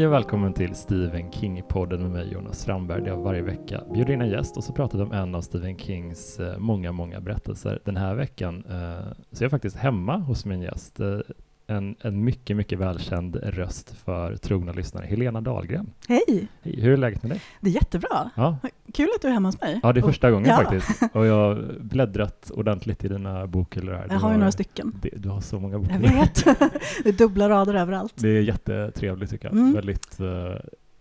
Hej och välkommen till Stephen King-podden med mig Jonas Strandberg där jag varje vecka bjuder in en gäst och så pratar vi om en av Stephen Kings eh, många, många berättelser. Den här veckan eh, så är jag faktiskt hemma hos min gäst. Eh, en, en mycket, mycket välkänd röst för trogna lyssnare, Helena Dahlgren. Hej! Hej, hur är läget med dig? Det är jättebra. Ja, Kul att du är hemma hos mig. ja det är första gången ja. faktiskt. Och jag har bläddrat ordentligt i dina bokhyllor här. Jag har ju några stycken. det, du har så många Jag bokhyllor. vet. det är dubbla rader överallt. Det är jättetrevligt tycker jag. Mm. Väldigt uh,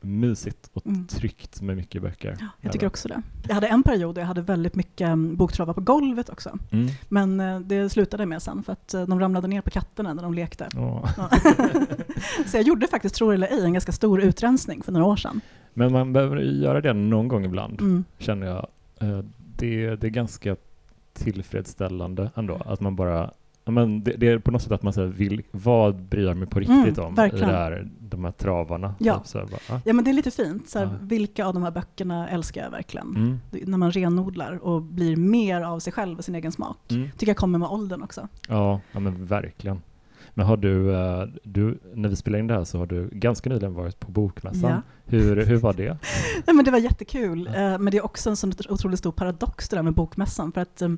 mysigt och Mm. tryggt med mycket böcker. Jag tycker också det. Jag hade en period där jag hade väldigt mycket mm, boktravar på golvet också. Mm. Men eh, det slutade med sen för att eh, de ramlade ner på katterna när de lekte. Ja. Ja. Så jag gjorde faktiskt, tror eller ej, en ganska stor utrensning för några år sedan. Men man behöver göra det någon gång ibland, Mm. känner jag. Eh, Det, det är ganska tillfredsställande ändå, att man bara men det, det är på något sätt att man säger, vill, vad bryr jag mig på riktigt Mm, om verkligen. i här, de här travarna? Ja. Typ här, bara, ah. Ja men det är lite fint. Så här, Ja. Vilka av de här böckerna älskar jag verkligen? Mm. Det- När man renodlar och blir mer av sig själv och sin egen smak. Mm. tycker jag kommer med åldern också. Ja, ja, men verkligen. Men har du, eh, du, när vi spelar in det här så har du ganska nyligen varit på Bokmässan. Ja. Hur, hur var det? Nej, men det var jättekul, Ja. eh, men det är också en sån otroligt stor paradox det där med bokmässan. För att, eh,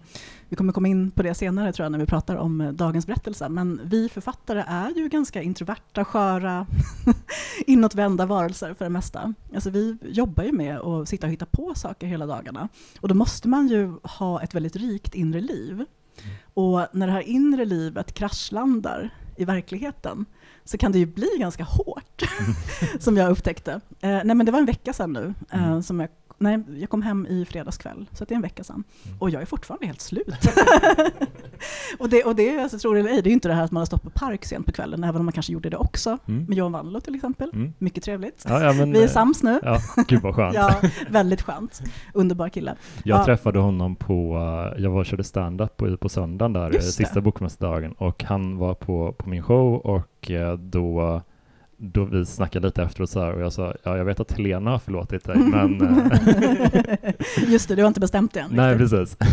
vi kommer komma in på det senare tror jag när vi pratar om eh, dagens berättelse. Men vi författare är ju ganska introverta, sköra, inåtvända varelser för det mesta. Alltså, vi jobbar ju med att sitta och hitta på saker hela dagarna. Och då måste man ju ha ett väldigt rikt inre liv. Och när det här inre livet kraschlandar i verkligheten så kan det ju bli ganska hårt, som jag upptäckte. Eh, nej men det var en vecka sedan nu, eh, Mm. som jag, nej, jag kom hem i fredags kväll, så det är en vecka sedan. Mm. Och jag är fortfarande helt slut. och det, och det alltså, tror eller ej, det är ju inte det här att man har stått på park sent på kvällen, även om man kanske gjorde det också. Mm. Med Johan Wandlo till exempel. Mm. Mycket trevligt. Ja, ja, men, Vi är eh, sams nu. Ja, gud vad skönt. Ja, väldigt skönt. Underbar kille. Jag Ja. träffade honom på, eh, jag var och körde stand-up på, på söndagen där, eh, Just det. sista bokmästardagen och han var på, på min show och eh, då då vi snackade lite efteråt så här och jag sa, ja jag vet att Helena har förlåtit dig men eh, Just det, du har inte bestämt det än. nej riktigt. precis.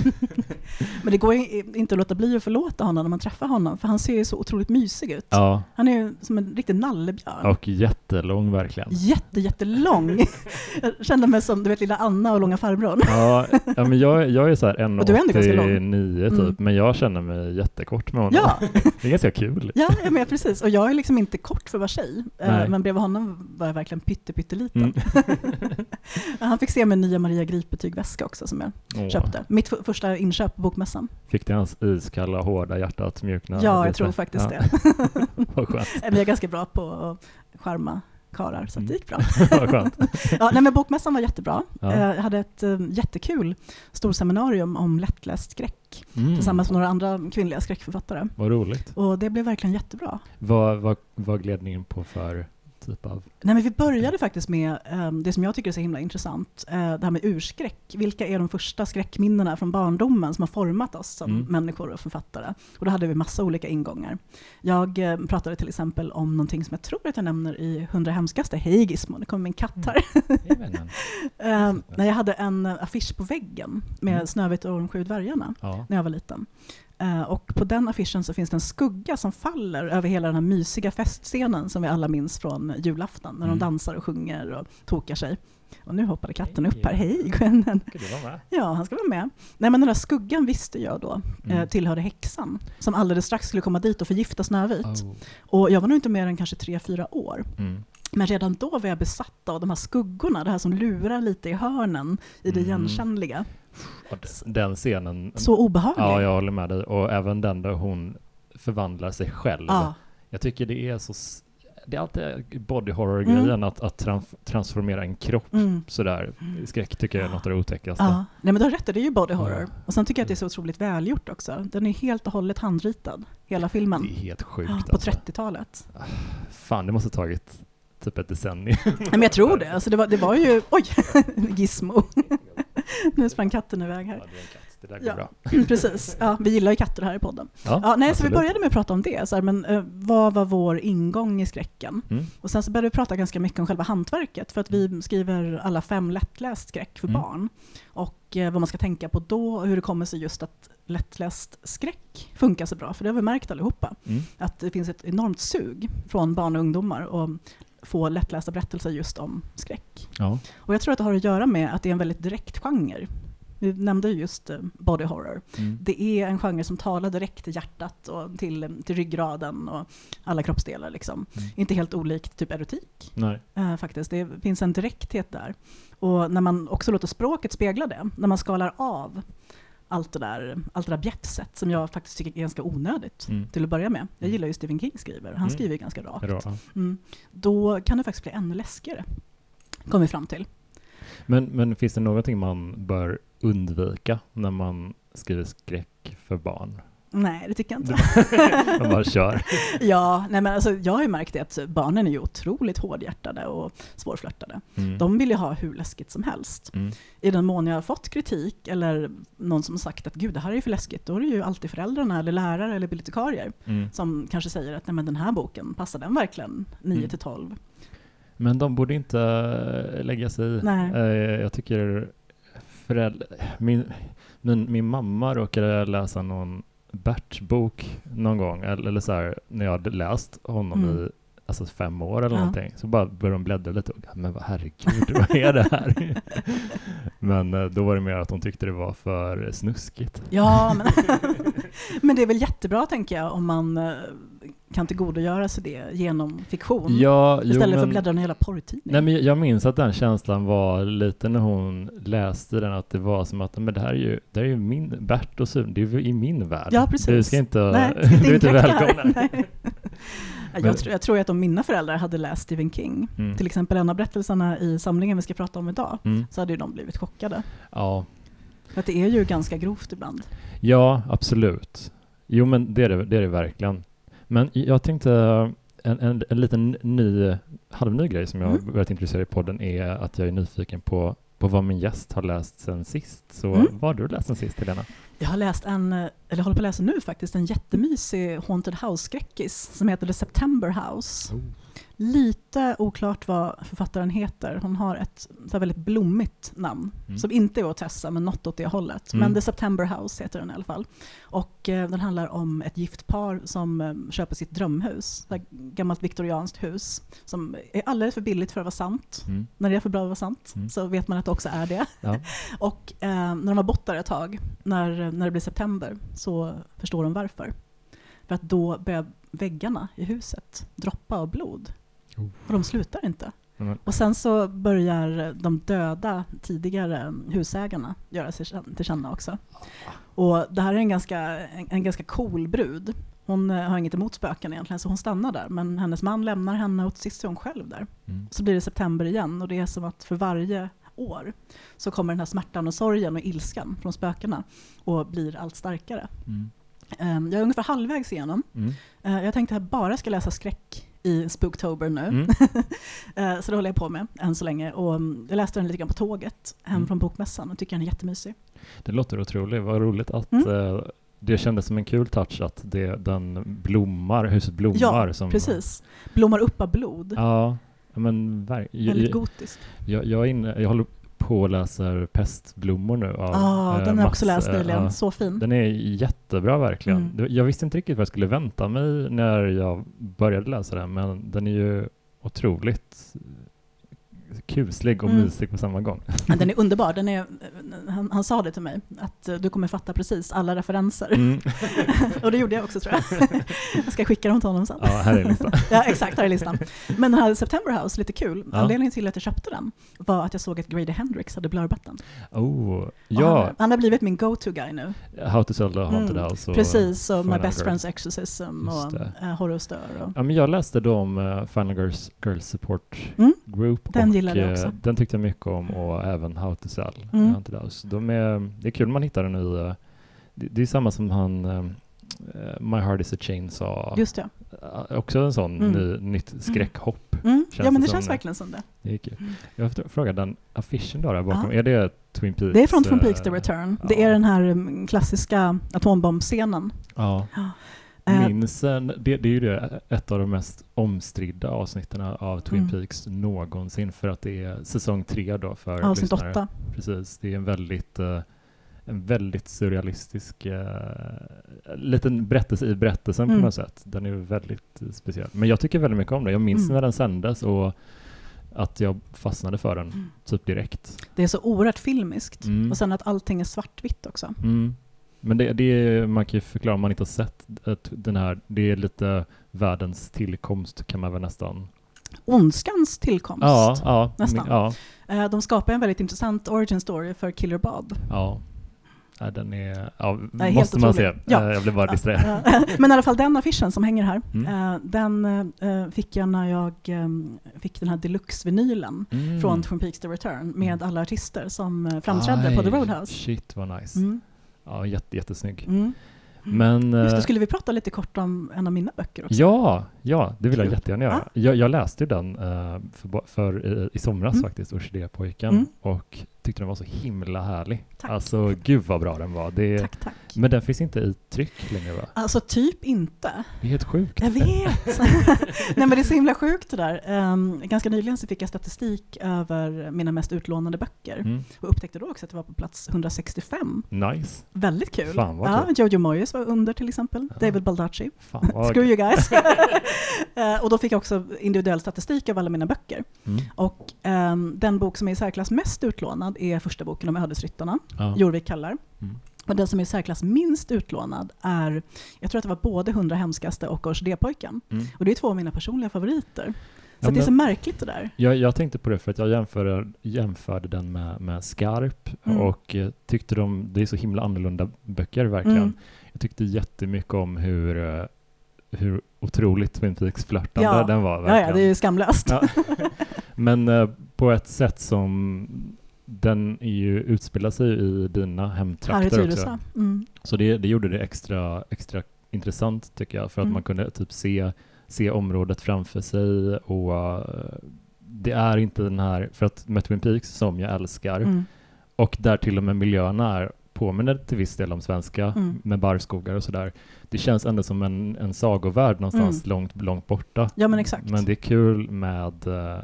Men det går inte att låta bli att förlåta honom när man träffar honom, för han ser ju så otroligt mysig ut. Ja, Han är ju som en riktig nallebjörn. och jättelång verkligen. Jätte, jättelång. Jag kände mig som du vet, lilla Anna och långa farbrorn. Ja, ja men jag, jag är så här Och du är ändå ganska lång. 1,89 typ, Mm. men jag känner mig jättekort med honom. Ja, Det är ganska kul. ja med, precis. Och jag är liksom inte kort för att vara tjej. Eh, Nej. Men bredvid honom var jag verkligen pytte, pytteliten. Mm. Han fick se min nya Maria Grip-betygväska också som jag Åh, köpte. Mitt första inköp på bokmässan. Fick det hans iskalla, hårda hjärta att mjukna? Ja, jag tror faktiskt Ja, det. Vad skönt. Men jag är ganska bra på att charma karar, så att det gick bra. Vad skönt. Ja, nej, men bokmässan var jättebra. Ja. Eh, Jag hade ett eh, jättekul storseminarium om lättläst skräck Mm. tillsammans med några andra kvinnliga skräckförfattare. Vad roligt. Och det blev verkligen jättebra. Vad, vad, vad gled ni in på för typ av... Nej, men vi började faktiskt med eh, det som jag tycker är så himla intressant, eh, det här med urskräck. Vilka är de första skräckminnena från barndomen som har format oss som Mm. människor och författare? Och då hade vi massa olika ingångar. Jag eh, pratade till exempel om någonting som jag tror att jag nämner i Hundra hemskaste. Hej Gizmo, det kommer min katt här. Eh, när jag hade en affisch på väggen med Mm. Snövit och de sju dvärgarna Ja. när jag var liten. Eh, och på den affischen så finns det en skugga som faller över hela den här mysiga festscenen som vi alla minns från julafton när Mm. de dansar och sjunger och tokar sig. Och nu hoppade katten upp här. Hej. Hej? Ja, han ska vara med. Nej men den där skuggan visste jag då eh, Mm. tillhörde häxan som alldeles strax skulle komma dit och förgifta Snövit. Oh. Och jag var nog inte mer än kanske tre, fyra år. Mm. Men redan då var jag besatt av de här skuggorna, det här som lurar lite i hörnen i det Mm. igenkännliga. Den scenen, Så obehaglig. ja jag håller med dig, och även den där hon förvandlar sig själv. Ja. Jag tycker det är så, det är alltid body horror-grejen Mm. att, att trans- transformera en kropp Mm. sådär. Skräck tycker jag är något av det otäckaste. Ja, nej men du har rätt, det är ju body horror. Ja. Och sen tycker jag att det är så otroligt välgjort också. Den är helt och hållet handritad, hela filmen. Det är helt sjukt Ja, på alltså. 30-talet. Fan, det måste ha tagit typ ett decennium. Nej, men jag tror det. Alltså det, var, det var ju... Oj! Gizmo. nu sprang katten iväg Ja, här. det är en katt. Det där går Ja. bra. Precis. Ja, vi gillar ju katter här i podden. Ja, Ja, nej, så vi började med att prata om det. Så här, men, eh, vad var vår ingång i skräcken? Mm. Och sen så började vi prata ganska mycket om själva hantverket. För att vi skriver alla fem lättläst skräck för Mm. barn. Och eh, vad man ska tänka på då och hur det kommer sig just att lättläst skräck funkar så bra. För det har vi märkt allihopa. Mm. Att det finns ett enormt sug från barn och ungdomar att få lättlästa berättelser just om skräck. Ja. Och jag tror att det har att göra med att det är en väldigt direkt genre. Vi nämnde ju just eh, body horror. Mm. Det är en genre som talar direkt till hjärtat och till, till ryggraden och alla kroppsdelar. Liksom. Mm. Inte helt olikt typ erotik eh, faktiskt. Det finns en direkthet där. Och när man också låter språket spegla det, när man skalar av allt det där, allt det där bjäfset som jag faktiskt tycker är ganska onödigt Mm. till att börja med. Jag Mm. gillar ju Stephen King skriver, han Mm. skriver ganska rakt. Mm. Då kan det faktiskt bli ännu läskigare, kom vi fram till. Men, men finns det någonting man bör undvika när man skriver skräck för barn? Nej, det tycker jag inte. Man bara kör. ja, nej men alltså, jag har ju märkt det att barnen är ju otroligt hårdhjärtade och svårflörtade. Mm. De vill ju ha hur läskigt som helst. Mm. I den mån jag har fått kritik eller någon som har sagt att gud det här är ju för läskigt, då är det ju alltid föräldrarna eller lärare eller bibliotekarier Mm. som kanske säger att nej men den här boken, passar den verkligen 9 Mm. till 12? Men de borde inte eh, lägga sig i. Eh, Jag tycker föräldrar... Min, min, min mamma råkade läsa någon Bert-bok någon gång, eller, eller så här, när jag hade läst honom Mm. i alltså fem år eller Ja. någonting, så bara började de bläddra lite och men vad herregud, vad är det här? men eh, då var det mer att de tyckte det var för snuskigt. Ja, men, men det är väl jättebra tänker jag om man eh, kan tillgodogöra sig det genom fiktion. Ja, jo, istället för men- att bläddra i hela porrtidning. Nej, men jag minns att den känslan var lite när hon läste den, att det var som att men det här är ju, det här är ju min, Bert och Sune, det är ju i min värld. Ja, precis. Du ska inte, Nej, du är inte välkommen. Jag, tror, jag tror att om mina föräldrar hade läst Stephen King, Mm. till exempel en av berättelserna i samlingen vi ska prata om idag, Mm. så hade ju de blivit chockade. Ja. För att det är ju ganska grovt ibland. ja, absolut. Jo, men det är det, det är det verkligen. Men jag tänkte, en, en, en liten ny, halvny grej som jag Mm. börjat intressera i podden är att jag är nyfiken på, på vad min gäst har läst sen sist. Så Mm. vad har du läst sen sist, Helena? Jag har läst en, eller håller på att läsa nu faktiskt, en jättemysig Haunted House-skräckis som heter The September House. Lite oklart vad författaren heter. Hon har ett så väldigt blommigt namn Mm. som inte är Otessa, men något åt det hållet. Mm. Men The September House heter den i alla fall. Och eh, den handlar om ett gift par som eh, köper sitt drömhus. Ett gammalt viktorianskt hus som är alldeles för billigt för att vara sant. Mm. När det är för bra för att vara sant Mm. så vet man att det också är det. Ja. Och eh, när de har bott där ett tag, när, när det blir september, så förstår de varför. För att då börjar väggarna i huset droppa av blod. Och de slutar inte. Och sen så börjar de döda tidigare husägarna göra sig till känna också. Och det här är en ganska, en, en ganska cool brud. Hon eh, har inget emot spöken egentligen, så hon stannar där. Men hennes man lämnar henne och till sist är hon själv där. Mm. Så blir det september igen och det är som att för varje år så kommer den här smärtan och sorgen och ilskan från spökena och blir allt starkare. Mm. Ehm, Jag är ungefär halvvägs igenom. Mm. Eh, Jag tänkte att jag bara ska läsa skräck i Spooktober nu. Mm. Eh, Så det håller jag på med än så länge. Och mm, jag läste den lite grann på tåget hem Mm. från bokmässan och tycker den är jättemysig. Det låter otroligt. Vad roligt att Mm. eh, det kändes som en kul touch att det, den blommar, huset blommar. Ja, som, Precis. Blommar upp av blod. Ja, men Väldigt gotiskt. jag, jag, inne, jag håller på och läser Pestblommor nu. Av, Ja, eh, den har jag också Mats, läst eh, nyligen. ja. Så fin. Den är jättebra verkligen. Mm. Jag visste inte riktigt vad jag skulle vänta mig när jag började läsa den, men den är ju otroligt kuslig och Mm. mysig på samma gång. Ja, Den är underbar. Den är, han, han sa det till mig, att eh, du kommer fatta precis alla referenser. Mm. Och det gjorde jag också tror jag. Jag ska skicka dem till honom sen. Ja, här är listan. Ja, exakt, här är listan. Men den här September House, lite kul. Ja. Anledningen till att jag köpte den var att jag såg att Grady Hendrix hade blurbat den. Oh, ja, Han, han har blivit min go-to-guy nu. How to sell the haunted Mm, house. Och, Precis, och My Best. Friend's Exorcism Just och det. uh, Horror Stör. Och, Ja, men jag läste då om uh, Final Girls, Girls Support Mm, Group. Den gillade eh, också. Den tyckte jag mycket om och även How to Sell. Mm. De är, det är kul man hittar den i, eh, det, det är samma som han eh, My Heart is a Chainsaw. just det. Också en sån Mm. ny, nytt skräckhopp. Mm, ja, men det det känns det. verkligen som det. Det kul. Mm. Jag fr- frågade den affischen då där bakom, Ja. är det Twin Peaks? Det är från Twin Peaks The Return. Det ja. är den här mm, klassiska atombombscenen. Ja. Eh, Minns en, det, det är ju det, ett av de mest omstridda avsnitten av Twin Mm. Peaks någonsin för att det är säsong tre då för Avsnitt lyssnare. åtta. Precis, det är en väldigt, eh, en väldigt surrealistisk eh, liten berättelse i berättelsen Mm. på något sätt. Den är väldigt speciell. Men jag tycker väldigt mycket om den. Jag minns Mm. när den sändes och att jag fastnade för den Mm. typ direkt. Det är så oerhört filmiskt. Mm. Och sen att allting är svartvitt också. Mm. Men det, det man kan ju förklara om man inte har sett att den här, det är lite världens tillkomst kan man väl nästan. Ondskans tillkomst. Ja, ja, nästan. Ja, Eh, De skapar en väldigt intressant origin story för Killer Bob. ja. Nej, den är, ja, Nej, måste man se. otrolig. Ja. Eh, Jag blev bara distraherad. Eh, Men i alla fall den affischen som hänger här, Mm. eh, den eh, fick jag när jag eh, fick den här deluxe-vinylen Mm. från Twin Peaks The Return med alla artister som eh, framträdde på The Aj, Roadhouse. Shit vad nice. Mm. Ja, jätte, jättesnygg. Mm. Men... Just eh, det, skulle vi prata lite kort om en av mina böcker också? Ja, ja, det vill jag jättegärna göra. Ja. Jag, jag läste ju den eh, för, för, eh, i somras Mm. faktiskt, Orkidépojken, Mm. och tyckte den var så himla härlig. Tack. Alltså gud vad bra den var. Det, Tack, tack. Men den finns inte i tryck längre va? Alltså typ inte. Det är helt sjukt. Jag vet! Nej men det är så himla sjukt det där. Ehm, ganska nyligen så fick jag statistik över mina mest utlånade böcker Mm. och upptäckte då också att det var på plats 165. Nice. Väldigt kul. Fan, vad ja, kul. Jojo Moyes var under till exempel. Ja. David Baldacci. Fan vad Screw you guys. Eh, och då fick jag också individuell statistik av alla mina böcker. Mm. Och ehm, den bok som är i särklass mest utlånad är första boken om ödesryttarna, Ja. Jorvik kallar. Mm. Och den som är i särklass minst utlånad är, jag tror att det var både Hundra hemskaste och Orkidépojken. Mm. Och det är två av mina personliga favoriter. Så Ja, det är så märkligt det där. Jag, jag tänkte på det för att jag jämförde, jämförde den med, med Skarp Mm. och eh, tyckte de, det är så himla annorlunda böcker verkligen. Mm. Jag tyckte jättemycket om hur, eh, hur otroligt Twin Peaks flörtande Ja. den var. Ja, Verkligen. ja, det är ju skamlöst. Ja. Men eh, på ett sätt som den är ju, utspelar sig i dina hemtrakter också. Mm. Så det, det gjorde det extra, extra intressant tycker jag, för att Mm. man kunde typ se, se området framför sig och eh, det är inte den här, för att med Twin Peaks som jag älskar, Mm. och där till och med miljöerna är påminner till viss del om svenska Mm. med barrskogar och sådär. Det känns ändå som en, en sagovärld någonstans Mm. långt, långt borta. Ja, men exakt. Men det är kul med eh,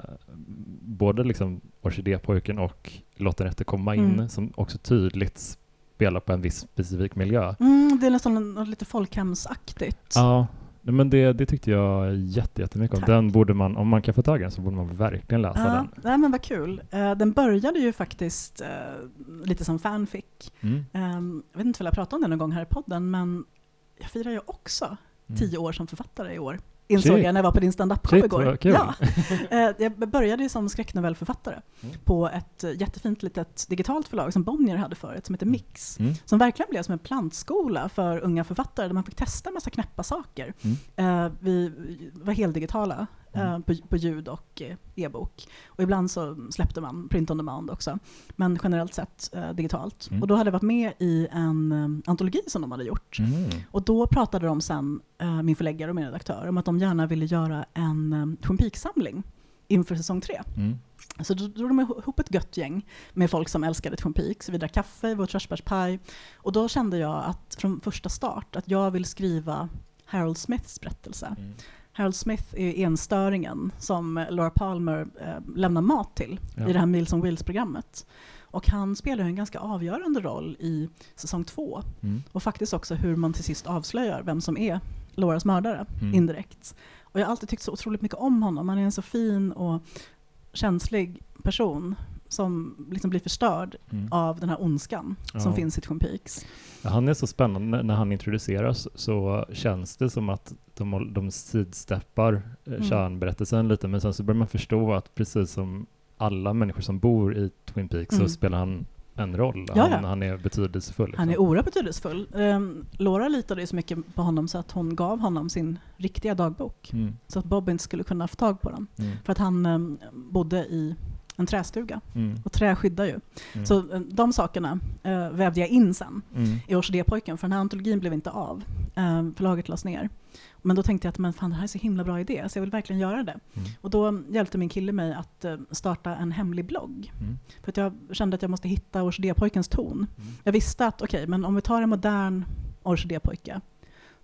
både liksom Orkidépojken och Låt den rätte komma in Mm. som också tydligt spelar på en viss specifik miljö. Mm, det är nästan något lite folkhemsaktigt. Ja, men det, det tyckte jag jätte, jättemycket om. Tack. Den borde man, om man kan få tag i den så borde man verkligen läsa Ja, den. nej, men vad kul. Eh, den började ju faktiskt eh, lite som fanfic. Mm. Um, jag vet inte om jag pratade om det någon gång här i podden, men jag firar ju också Mm. tio år som författare i år. Insåg Shit. jag när jag var på din standup-show Shit, igår. Ja. Eh, jag började ju som skräcknovellförfattare Mm. på ett eh, jättefint litet digitalt förlag som Bonnier hade förut, som heter Mix. Mm. Som verkligen blev som en plantskola för unga författare där man fick testa en massa knäppa saker. Mm. Eh, vi var heldigitala Mm. på, på ljud och eh, e-bok. Och ibland så släppte man print on demand också. Men generellt sett eh, digitalt. Mm. Och då hade jag varit med i en eh, antologi som de hade gjort. Mm. Och då pratade de sen, eh, min förläggare och min redaktör, om att de gärna ville göra en eh, Twin Peaks-samling inför säsong tre. Mm. Så då drog de ihop ett gött gäng med folk som älskade Twin Peaks. Vi drack kaffe, vi åt körsbärspaj. Och då kände jag att från första start att jag vill skriva Harold Smiths berättelse. Mm. Harold Smith är enstöringen som Laura Palmer eh, lämnar mat till Ja. i det här Meals on Wheels-programmet. Och han spelar en ganska avgörande roll i säsong två. Mm. Och faktiskt också hur man till sist avslöjar vem som är Lauras mördare, Mm. indirekt. Och jag har alltid tyckt så otroligt mycket om honom. Han är en så fin och känslig person som liksom blir förstörd Mm. av den här ondskan som Ja. finns i Twin Peaks. Han är så spännande när han introduceras så känns det som att de, de sidsteppar eh, Mm. kärnberättelsen lite men sen så börjar man förstå att precis som alla människor som bor i Twin Peaks Mm. så spelar han en roll. Ja, han, ja. han är betydelsefull. Liksom. Han är oerhört betydelsefull. Um, Laura litade ju så mycket på honom så att hon gav honom sin riktiga dagbok. mm. Så att Bob inte skulle kunna få tag på den. Mm. För att han um, bodde i en trästuga. Mm. Och trä skyddar ju. Mm. Så eh, de sakerna eh, vävde jag in sen Mm. i Orkidépojken, för den här antologin blev inte av. Eh, förlaget lades ner. Men då tänkte jag att men fan, det här är så himla bra idé, så jag vill verkligen göra det. Mm. Och då hjälpte min kille mig att eh, starta en hemlig blogg. Mm. För att jag kände att jag måste hitta Orkidépojkens ton. Mm. Jag visste att okej, men om vi tar en modern orkidépojke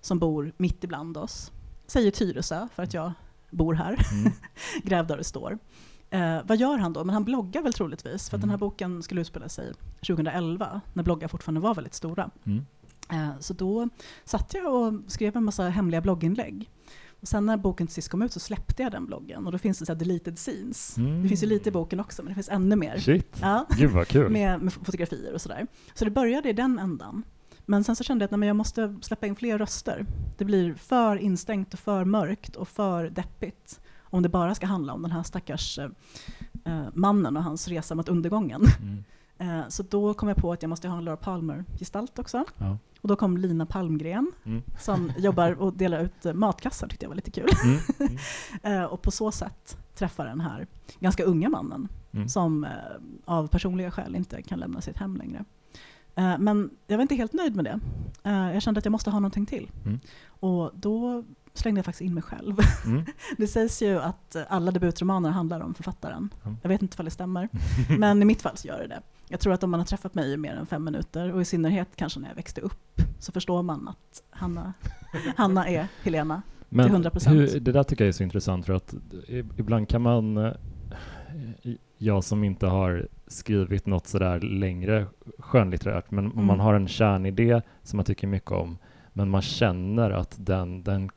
som bor mitt ibland oss, säger Tyresö för att jag bor här, Mm. gräv där det står. Eh, vad gör han då? Men han bloggar väl troligtvis, för att den här Mm. boken skulle utspela sig 2011, när bloggar fortfarande var väldigt stora. Mm. Eh, så då satt jag och skrev en massa hemliga blogginlägg. Och sen när boken till sist kom ut så släppte jag den bloggen och då finns det så här deleted scenes. Mm. Det finns ju lite i boken också, men det finns ännu mer. Shit, Ja, gud vad kul. med, med fotografier och sådär. Så det började i den ändan. Men sen så kände jag att nej, men jag måste släppa in fler röster. Det blir för instängt och för mörkt och för deppigt om det bara ska handla om den här stackars eh, eh, mannen och hans resa mot undergången. Mm. Eh, så då kom jag på att jag måste ha en Laura Palmer-gestalt också. Ja. Och då kom Lina Palmgren Mm. som jobbar och delar ut eh, matkassar, tyckte jag var lite kul. Mm. Mm. Eh, och på så sätt träffa den här ganska unga mannen Mm. som eh, av personliga skäl inte kan lämna sitt hem längre. Men jag var inte helt nöjd med det. Jag kände att jag måste ha någonting till. Mm. Och då slängde jag faktiskt in mig själv. Mm. Det sägs ju att alla debutromaner handlar om författaren. Ja. Jag vet inte om det stämmer, men i mitt fall så gör det det. Jag tror att om man har träffat mig i mer än fem minuter, och i synnerhet kanske när jag växte upp, så förstår man att Hanna, Hanna är Helena. Men 100%. hur, det där tycker jag är så intressant för att ibland kan man, eh, jag som inte har skrivit något sådär längre skönlitterärt, men om Mm. man har en kärnidé som man tycker mycket om, men man känner att den, den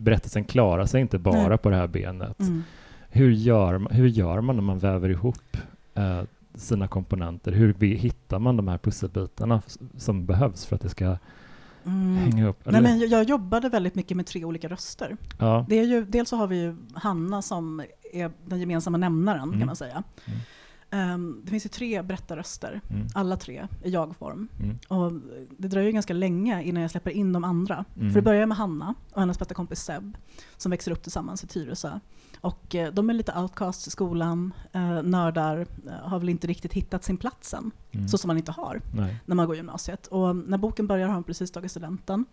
berättelsen klarar sig inte bara Nej. på det här benet. Mm. Hur, gör, hur gör man när man väver ihop eh, sina komponenter? Hur vi, hittar man de här pusselbitarna som behövs för att det ska Mm. hänga upp? Nej, men jag- jag jobbade väldigt mycket med tre olika röster. ja. Det är ju, dels så har vi ju Hanna som är den gemensamma nämnaren Mm. kan man säga. Mm. Ehm, det finns ju tre berättarröster, Mm. alla tre i jag-form. Mm. Och det dröjer ganska länge innan jag släpper in de andra. Mm. För det börjar med Hanna och hennes bästa kompis Seb som växer upp tillsammans i Tyresö. Och eh, de är lite outcasts i skolan, eh, nördar, eh, har väl inte riktigt hittat sin plats än. Mm. Så som man inte har Nej. när man går gymnasiet. Och när boken börjar har de precis tagit studenten.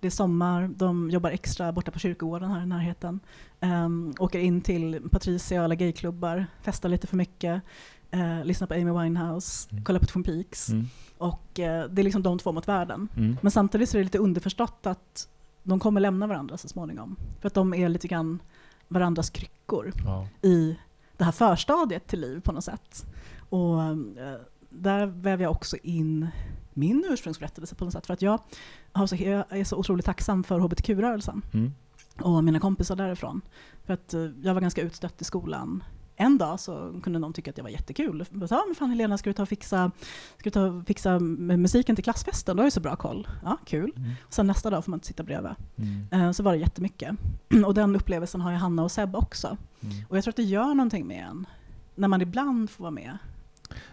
Det är sommar, de jobbar extra borta på kyrkogården här i närheten. Um, åker in till Patricia och alla gayklubbar, festar lite för mycket, uh, lyssnar på Amy Winehouse, Mm. kollar på Twin Peaks. Mm. Och eh, det är liksom de två mot världen. Mm. Men samtidigt så är det lite underförstått att de kommer lämna varandra så småningom. För att de är lite grann varandras kryckor Ja. i det här förstadiet till liv på något sätt. Och eh, där väver jag också in min ursprungsberättelse på något sätt. För att jag, har så, jag är så otroligt tacksam för hbtq-rörelsen Mm. och mina kompisar därifrån. För att eh, jag var ganska utstött i skolan. En dag så kunde någon tycka att jag var jättekul. Jag sa, men fan Helena, ska du ta och fixa, ska du ta och fixa musiken till klassfesten? Du har ju så bra koll. Ja, kul. Mm. Och sen nästa dag får man inte sitta bredvid. Mm. Eh, Så var det jättemycket. Och den upplevelsen har ju Hanna och Seb också. Mm. Och jag tror att det gör någonting med en när man ibland får vara med.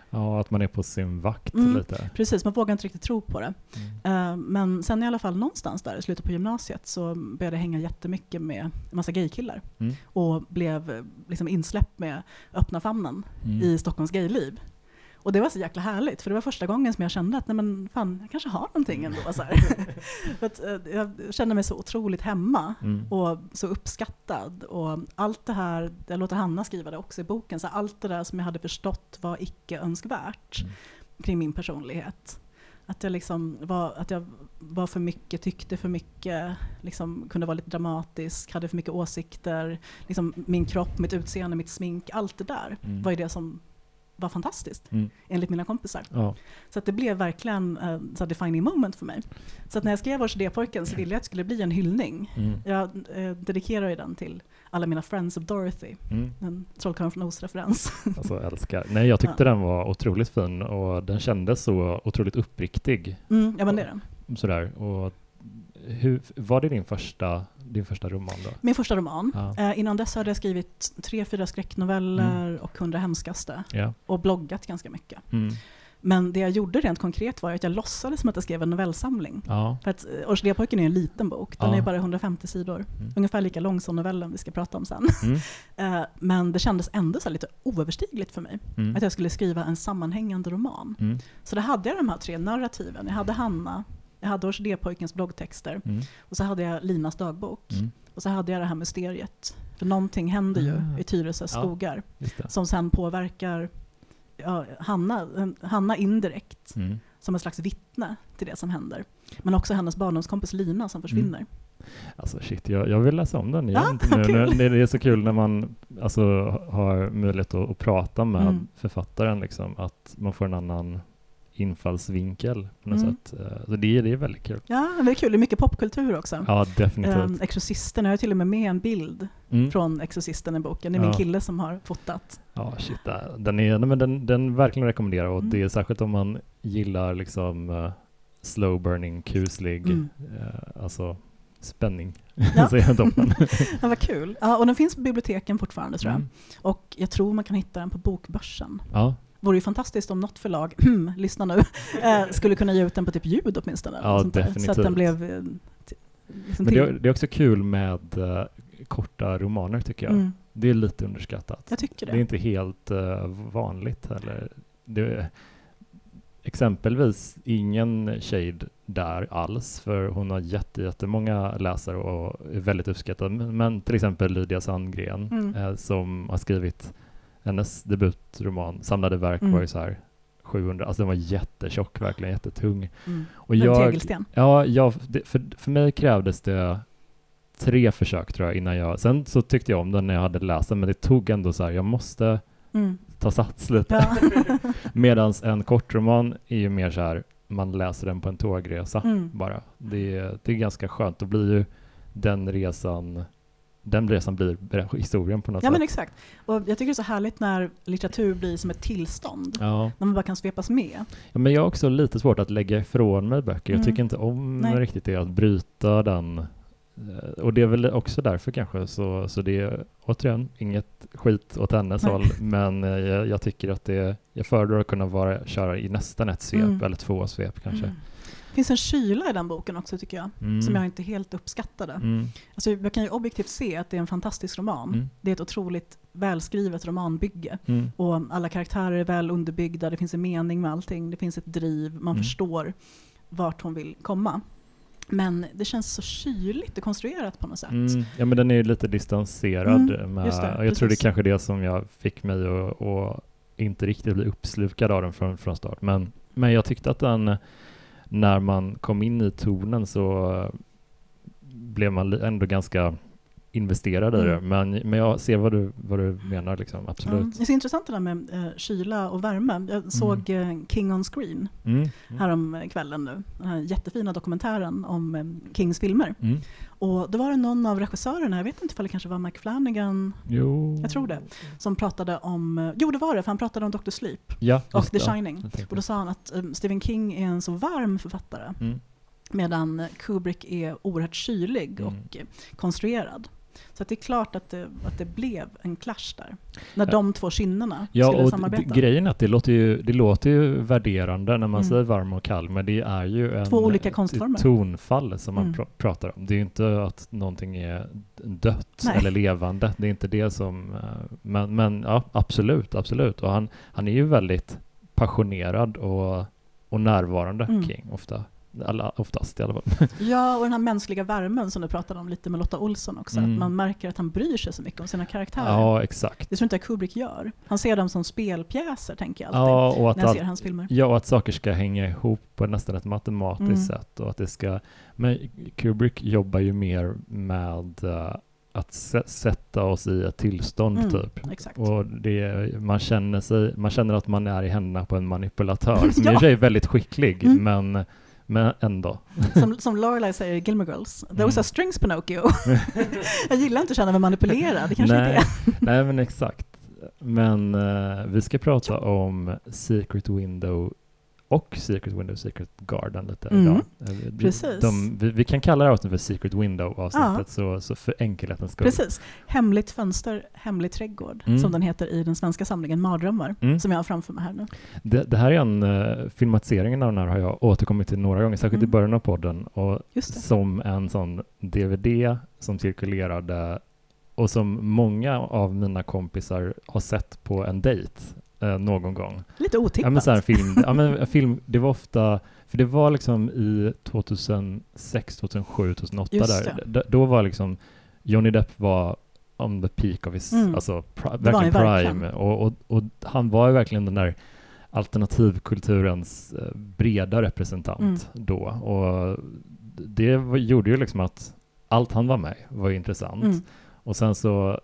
Ja, att man är på sin vakt Mm. lite. Precis, man vågar inte riktigt tro på det. Mm. Eh, Men sen i alla fall någonstans där i slutet på gymnasiet så började jag hänga jättemycket med en massa gaykillar. Mm. Och blev liksom insläppt med öppna famnen Mm. i Stockholms gayliv. Och det var så jäkla härligt, för det var första gången som jag kände att nej men fan, jag kanske har någonting ändå. Så att, eh, jag kände mig så otroligt hemma Mm. och så uppskattad. Och allt det här, jag låter Hanna skriva det också i boken, så allt det där som jag hade förstått var icke önskvärt Mm. kring min personlighet. Att jag, liksom var, att jag var för mycket, tyckte för mycket, liksom kunde vara lite dramatisk, hade för mycket åsikter. Liksom min kropp, mitt utseende, mitt smink, allt det där Mm. var ju det som var fantastiskt Mm. enligt mina kompisar. Ja. Så att det blev verkligen uh, så defining moment för mig. Så att när jag skrev Orkidépojken så ville jag att det skulle bli en hyllning. Mm. Jag eh, dedikerar ju den till alla mina friends of Dorothy, Mm. en Trollkarlen från Oz-referens. Alltså älskar. Nej, jag tyckte den var otroligt fin och den kändes så otroligt uppriktig. Mm, ja men det är den. Sådär. Och hur, var det din första, din första roman då? Min första roman. Ja. Eh, innan dess hade jag skrivit tre, fyra skräcknoveller Mm. och Hundra hemskaste. Ja. Och bloggat ganska mycket. Mm. Men det jag gjorde rent konkret var att jag låtsades som att jag skrev en novellsamling. Ja. För att eh, Orkidépojken är en liten bok. Den Ja. är bara 150 sidor. Mm. Ungefär lika lång som novellen vi ska prata om sen. Mm. Eh, Men det kändes ändå så lite oöverstigligt för mig. Mm. Att jag skulle skriva en sammanhängande roman. Mm. Så då hade jag de här tre narrativen. Jag hade Hanna, jag hade Orkidépojkens bloggtexter Mm. och så hade jag Linas dagbok. Mm. Och så hade jag det här mysteriet. För någonting händer ju Ah. i Tyresö Ja. skogar det. som sen påverkar ja, Hanna, Hanna indirekt Mm. som en slags vittne till det som händer. Men också hennes barndomskompis Lina som försvinner. Alltså shit, jag, jag vill läsa om den Ja, igen. nu, nu, det är så kul när man alltså, har möjlighet att, att prata med Mm. författaren, liksom, att man får en annan infallsvinkel på något Mm. sätt. Eh, Så det, det är väldigt kul. Ja, det är kul. Det är mycket popkultur också. Ja, definitivt. Um, Exorcisten, jag har till och med med en bild Mm. från Exorcisten i boken. Det är min Ja. kille som har fotat. Ja, shit. Den är men den, den verkligen rekommenderar och Mm. det är särskilt om man gillar liksom eh, slow burning, kuslig, Mm. eh, alltså spänning. Ja. så är den toppen. Ja, vad kul. Ja, och den finns på biblioteken fortfarande tror jag. Mm. Och jag tror man kan hitta den på Bokbörsen. Ja, vore ju fantastiskt om något förlag, lyssna nu, eh, skulle kunna ge ut den på typ ljud åtminstone. Ja, där. Så att definitivt. den blev eh, liksom men det är, det är också kul med eh, korta romaner tycker jag. Mm, Det är lite underskattat. jag tycker Det det. är inte helt eh, vanligt heller. Det, exempelvis ingen shade där alls, för hon har jätte, jättemånga läsare och är väldigt uppskattad. Men, men till exempel Lydia Sandgren Mm. eh, som har skrivit hennes debutroman, Samlade verk Mm. var ju så här 700, alltså den var jättetjock, verkligen jättetung. Mm. Och En jag, tegelsten. Ja, jag, det, för, för mig krävdes det tre försök tror jag innan jag, sen så tyckte jag om den när jag hade läst den, men det tog ändå så här, jag måste Mm. ta sats lite. Ja. Medan en kortroman är ju mer så här, man läser den på en tågresa Mm. bara. Det det är ganska skönt, då blir ju den resan, den resan blir historien på något ja men sätt. exakt. Och jag tycker det är så härligt när litteratur blir som ett tillstånd. Ja. När man bara kan svepas med. ja, men jag har också lite svårt att lägga ifrån mig böcker. Jag Mm. tycker inte om Nej. riktigt det, att bryta den. Eh, Och det är väl också därför kanske, så, så det är återigen inget skit åt hennes Nej. håll, men eh, jag, jag tycker att det, jag föredrar att kunna vara, köra i nästan ett svep, Mm. eller två svep kanske. Mm. Det finns en kyla i den boken också tycker jag. Mm. Som jag inte helt uppskattade. Mm. Alltså, jag kan ju objektivt se att det är en fantastisk roman. Mm. Det är ett otroligt välskrivet romanbygge. Mm. Och alla karaktärer är väl underbyggda, det finns en mening med allting, det finns ett driv, man Mm. förstår vart hon vill komma. Men det känns så kyligt och konstruerat på något sätt. Mm. Ja men den är ju lite distanserad. Mm, med, det, jag tror det är precis. kanske det som jag fick mig att inte riktigt bli uppslukad av den från, från start. Men, men jag tyckte att den, när man kom in i tonen så eh, blev man ändå ganska investerad i det. Mm. Men, men jag ser vad du, vad du menar, liksom. absolut. Mm. Det är så intressant det där med eh, kyla och värme. Jag såg eh, King on Screen Mm. Mm. härom kvällen nu. Den här jättefina dokumentären om eh, Kings filmer. Mm. Och då var det någon av regissörerna, jag vet inte om det kanske var Mike Flanagan, Jo. jag tror det, som pratade om, eh, jo det var det, för han pratade om Dr. Sleep Ja, och The. Ja, Shining. Och då sa han att um, Stephen King är en så varm författare Mm. medan Kubrick är oerhört kylig Mm. och konstruerad. Så det är klart att det, att det blev en clash där. När Ja. de två kynnena Ja, skulle och samarbeta. grejen är att det låter ju, det låter ju värderande när man Mm. säger varm och kall, men det är ju en Två olika konstformer. tonfall som man Mm. pr- pratar om. Det är ju inte att någonting är dött Nej. eller levande. Det är inte det som... eh, Men, men ja, absolut, absolut. Och han, han är ju väldigt passionerad och, och närvarande, Mm. King, ofta. Alla, oftast i alla fall. Ja, och den här mänskliga värmen som du pratade om lite med Lotta Olsson också. Mm. Att man märker att han bryr sig så mycket om sina karaktärer. ja, exakt. Det tror inte jag Kubrick gör. Han ser dem som spelpjäser, tänker jag alltid. Ja, och att när jag ser hans filmer. Ja, och att saker ska hänga ihop på nästan ett matematiskt Mm. sätt. Och att det ska, men Kubrick jobbar ju mer med eh, att sä- sätta oss i ett tillstånd Mm, typ. Exakt. Och det, man, känner sig, man känner att man är i händerna på en manipulatör som i Ja. och för sig är väldigt skicklig, Mm. men, men ändå. Som, som Lorelai säger i Gilmore Girls, those Mm. are strings Pinocchio. jag gillar inte att känna mig manipulerad, det kanske är Nej, det. nej, men exakt. Men eh, vi ska prata om Secret Window och Secret Window, Secret Garden lite Mm, idag. Eh, precis. De, vi, vi kan kalla det här avsnittet för Secret Window avsnittet, så, så för enkelhetens skull. Precis. Hemligt fönster, hemlig trädgård, Mm. som den heter i den svenska samlingen Mardrömmar, Mm. som jag har framför mig här nu. Det, det här är en uh, filmatiseringen av den här har jag återkommit till några gånger, särskilt i Mm. början av podden, och som en sån DVD som cirkulerade och som många av mina kompisar har sett på en dejt eh, någon gång. Lite otippat. Ja men så här film, ja men en film, det var ofta, för det var liksom i 2006, 2007, 2008 Just där, D- då var liksom Johnny Depp var on the peak of his, Mm. alltså pr- verkligen prime verkligen. och, och, och han var ju verkligen den där alternativkulturens eh, breda representant Mm. då och det var- gjorde ju liksom att allt han var med var intressant. Mm. Och sen så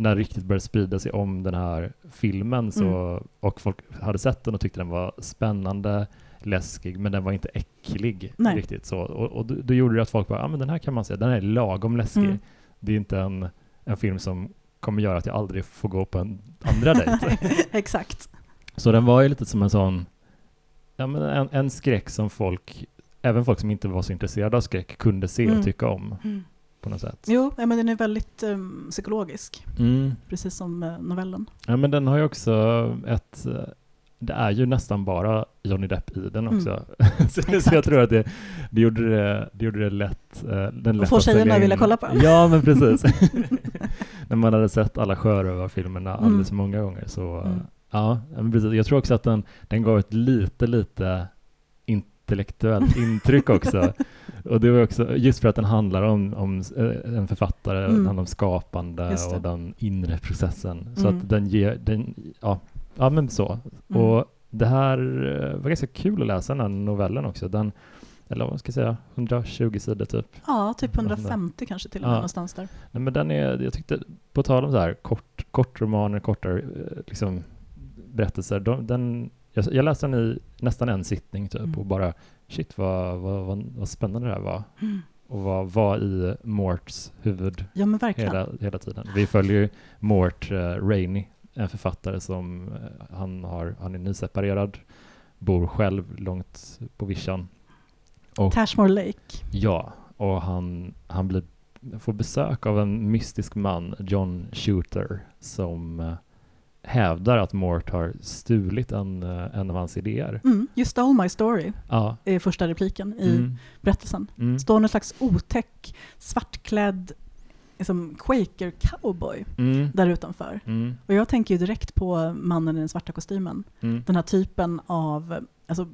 när riktigt började sprida sig om den här filmen så, Mm. och folk hade sett den och tyckte den var spännande, läskig, men den var inte äcklig Nej. riktigt så. Och, och då, då gjorde det att folk bara, ja ah, men den här kan man se, den är lagom läskig. Mm. Det är inte en, en film som kommer göra att jag aldrig får gå på en andra dejt. Exakt. Så den var ju lite som en sån, ja men en, en skräck som folk, även folk som inte var så intresserade av skräck, kunde se Mm. och tycka om på något sätt. Jo, ja, men den är väldigt um, psykologisk, Mm. precis som eh, novellen. Ja men den har ju också ett, eh, det är ju nästan bara Johnny Depp i den Mm. också. så, så jag tror att det, det, gjorde det, det gjorde det lätt, eh, den lätt få att sälja tjejerna vilja kolla på den. Ja men precis. När man hade sett alla sjörövarfilmerna Mm. alldeles för många gånger så, Mm. ja men precis. Jag tror också att den, den gav ett lite, lite intellektuellt intryck också. Och det var också, just för att den handlar om, om eh, en författare, Mm. den handlar om skapande och den inre processen. Så Mm. att den ger, den, ja, ja men så. Mm. Och det här eh, var ganska kul att läsa den här novellen också. Den, eller vad ska jag säga, 120 sidor typ. Ja, typ 150 kanske till och med Ja. någonstans där. Nej, men den är, jag tyckte, på tal om så här kort, kortromaner, kortare eh, liksom, berättelser, de, den, jag, jag läste den i nästan en sittning typ Mm. och bara shit vad, vad, vad, vad spännande det här var. Mm. Och vad var i Morts huvud Ja, hela, hela tiden. Vi följer ju Mort uh, Rainey, en författare som eh, han, har, han är nyseparerad, bor själv långt på vischan. Och Tashmore Lake. Ja, och han, han blir, får besök av en mystisk man, John Shooter, som eh, hävdar att Mort har stulit en, eh, en av hans idéer. Mm, you stole my story, Ja. är första repliken i Mm. berättelsen. Mm. Står någon slags otäck, svartklädd liksom quaker cowboy Mm. där utanför. Mm. Och jag tänker ju direkt på mannen i den svarta kostymen. Mm. Den här typen av alltså,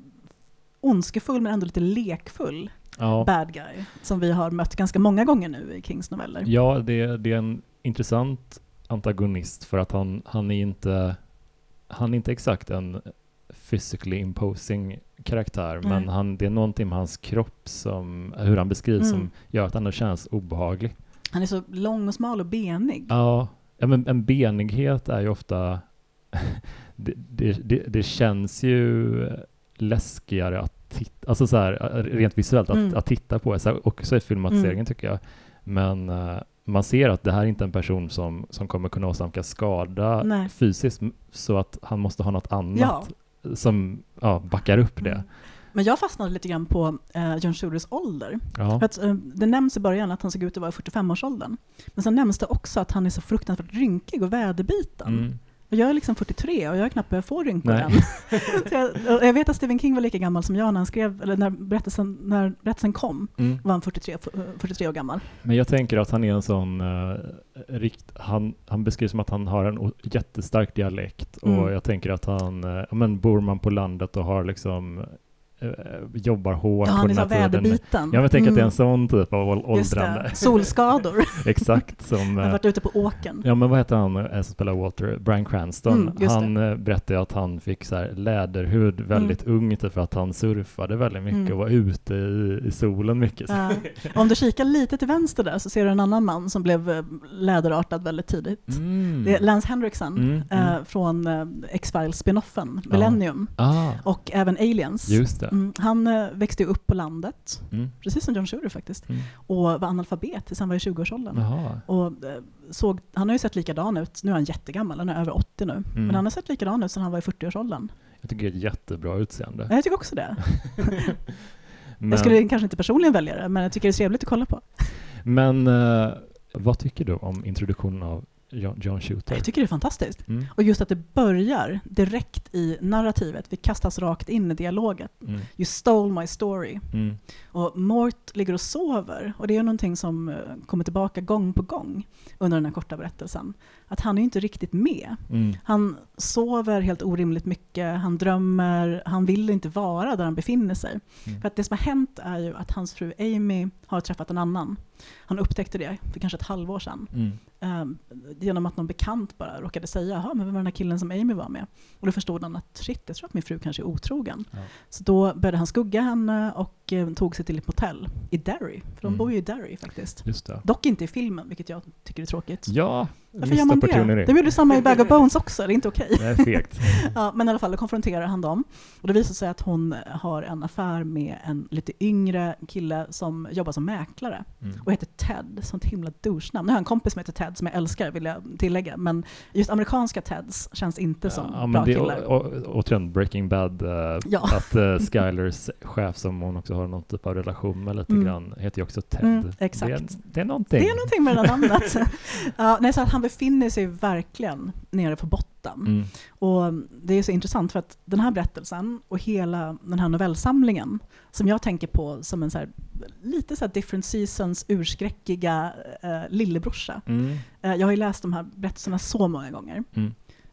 ondskefull men ändå lite lekfull Ja. bad guy som vi har mött ganska många gånger nu i Kings noveller. Ja, det, det är en intressant antagonist för att han, han är inte han är inte exakt en physically imposing karaktär, Nej. men han, det är någonting med hans kropp som, hur han beskrivs Mm. som gör att han känns obehaglig. Han är så lång och smal och benig. Ja, ja men en benighet är ju ofta, det, det, det, det känns ju läskigare att titta, alltså så här, rent visuellt att, Mm. att titta på, så här, också i filmatiseringen Mm. tycker jag. Men eh, man ser att det här är inte en person som, som kommer kunna åsamka skada Nej. fysiskt, så att han måste ha något annat Ja. som ja, backar upp det. Mm. Men jag fastnade lite grann på eh, John Shooters ålder. Ja. För att, eh, det nämns i början att han såg ut att vara i 45-årsåldern. Men sen nämns det också att han är så fruktansvärt rynkig och väderbiten. Mm. Och jag är liksom 43 och jag har knappt börjat få rynkor än. Jag, och jag vet att Stephen King var lika gammal som jag när han skrev, eller när berättelsen, när berättelsen kom, Mm. var han 43, f- 43 år gammal. Men jag tänker att han är en sån, uh, rikt, han, han beskrivs som att han har en jättestark dialekt och Mm. jag tänker att han, uh, men bor man på landet och har liksom, eh, jobbar hårt Ja, på han är den så väderbiten. Ja, jag tänker att det är en Mm. sån typ av åldrande. det. Solskador. Exakt som, Han har eh, varit ute på åken. ja men vad heter han eh, som spelar Walter? Brian Cranston. Mm, han eh, berättade att han fick så här läderhud väldigt ung typ för att han surfade väldigt mycket Mm. och var ute i, i solen mycket. Ja. Om du kikar lite till vänster där så ser du en annan man som blev eh, läderartad väldigt tidigt. Mm. Det är Lance Henriksen Mm, eh, mm. från eh, X-Files-spinoffen, Millennium, Ah, och även Aliens. just det. Mm, han eh, växte upp på landet, Mm. precis som John Shooter faktiskt, Mm. och var analfabet tills han var i 20-årsåldern. Jaha. Och eh, såg, han har ju sett likadan ut, nu är han jättegammal, han är över 80 nu, Mm. men han har sett likadan ut sedan han var i 40-årsåldern. Jag tycker det är ett jättebra utseende. Jag tycker också det. Men, Jag skulle kanske inte personligen välja det, men jag tycker det är trevligt att kolla på. men eh, vad tycker du om introduktionen av John, John Shooter? Jag tycker det är fantastiskt. Mm. Och just att det börjar direkt i narrativet, vi kastas rakt in i dialogen. Mm. You stole my story. Mm. Och Mort ligger och sover och det är någonting som eh, kommer tillbaka gång på gång under den här korta berättelsen. Att han är inte riktigt med. Mm. Han sover helt orimligt mycket, han drömmer, han vill inte vara där han befinner sig. Mm. För att det som har hänt är ju att hans fru Amy har träffat en annan. Han upptäckte det för kanske ett halvår sedan. Mm. Ehm, genom att någon bekant bara råkade säga, jaha, men vem var den här killen som Amy var med? Och då förstod han att shit, jag tror att min fru kanske är otrogen. Ja. Så då började han skugga henne och och eh, tog sig till ett motell i Derry. För de Mm. bor ju i Derry faktiskt. Just det. Dock inte i filmen, vilket jag tycker är tråkigt. Ja, Varför gör man det? De gjorde samma i Bag of Bones också, det är inte okej. Det är fegt. Ja, men i alla fall, då konfronterar han dem. Och det visar sig att hon har en affär med en lite yngre kille som jobbar som mäklare Mm. och heter Ted, sånt himla douche-namn. Nu har jag en kompis som heter Ted som jag älskar, vill jag tillägga. Men just amerikanska Teds känns inte som Ja, men bra det är killar. återigen Breaking Bad, eh, Ja. att uh, Skylers chef som hon också har någon typ av relation med lite Mm. grann, heter ju också Ted. Mm, exakt. Det, är, det är någonting. Det är någonting med det där namnet. ja, nej, så att han befinner sig verkligen nere på botten. Mm. Och det är så intressant för att den här berättelsen och hela den här novellsamlingen som jag tänker på som en så här, lite så här different seasons urskräckiga eh, lillebrorsa. Mm. Eh, jag har ju läst de här berättelserna så många gånger.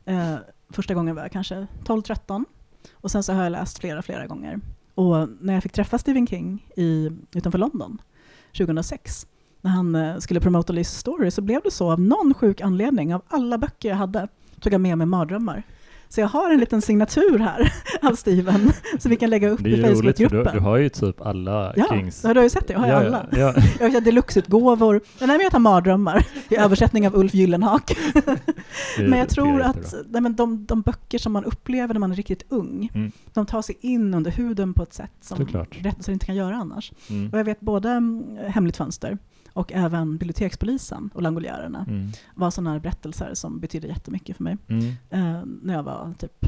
Eh, första gången var jag kanske 12-13 och sen så har jag läst flera, flera gånger. Och när jag fick träffa Stephen King i, utanför London 2006 när han eh, skulle promota Liz Story så blev det så av någon sjuk anledning av alla böcker jag hade tog jag med mig mardrömmar. Så jag har en liten signatur här av Steven som vi kan lägga upp Det är i för du, Facebookgruppen. du har ju typ alla Ja, Kings... du har ju sett det, jag har Ja, alla. Ja, ja. Jag har deluxeutgåvor. Nej, men jag tar mardrömmar i översättning av Ulf Gyllenhak. Men jag tror att nej, men de, de böcker som man upplever när man är riktigt ung, Mm. de tar sig in under huden på ett sätt som Såklart. berättelser inte kan göra annars. Mm. Och jag vet både mm, Hemligt fönster och även Bibliotekspolisen och Langoljärerna Mm. var sådana här berättelser som betydde jättemycket för mig Mm. eh, när jag var typ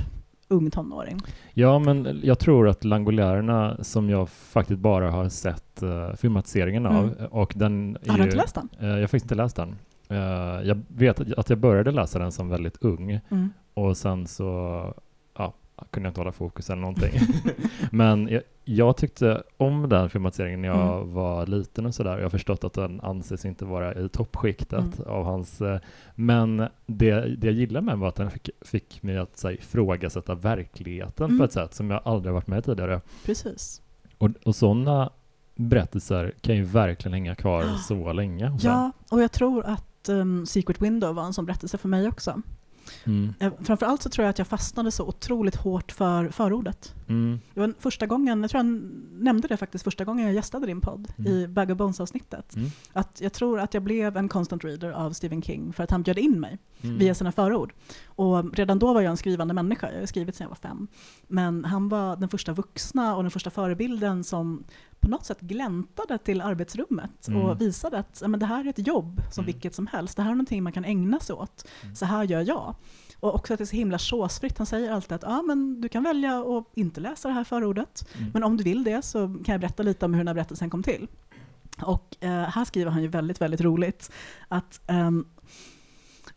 ung tonåring. Ja, men jag tror att Langoljärerna, som jag faktiskt bara har sett uh, filmatiseringen av, Mm. och den är Har du ju, inte läst den? Eh, jag har faktiskt inte läst den. Eh, jag vet att- att jag började läsa den som väldigt ung, Mm. och sen så kunde jag inte hålla fokus eller någonting. Men jag, jag tyckte om den filmatiseringen när jag Mm. var liten och sådär. Jag har förstått att den anses inte vara i toppskiktet Mm. av hans... eh, Men det, det jag gillade med den var att den fick, fick mig att så här, ifrågasätta verkligheten Mm. på ett sätt som jag aldrig varit med tidigare. Precis. Och, och sådana berättelser kan ju verkligen hänga kvar så länge. en. Ja, och jag tror att um, Secret Window var en sån berättelse för mig också. Mm. Eh, Framförallt så tror jag att jag fastnade så otroligt hårt för förordet. Mm. Det var första gången, jag tror jag nämnde det faktiskt första gången jag gästade din podd Mm. i Bag of Bones-avsnittet. Mm. Att jag tror att jag blev en constant reader av Stephen King för att han bjöd in mig Mm. via sina förord. Och redan då var jag en skrivande människa, jag har skrivit sedan jag var fem. Men han var den första vuxna och den första förebilden som på något sätt gläntade till arbetsrummet Mm. och visade att men det här är ett jobb som Mm. vilket som helst. Det här är någonting man kan ägna sig åt. Mm. Så här gör jag. Och också att det är så himla chosefritt. Han säger alltid att ja, men du kan välja att inte läsa det här förordet. Mm. Men om du vill det så kan jag berätta lite om hur den här berättelsen kom till. Och eh, här skriver han ju väldigt, väldigt roligt att, ehm,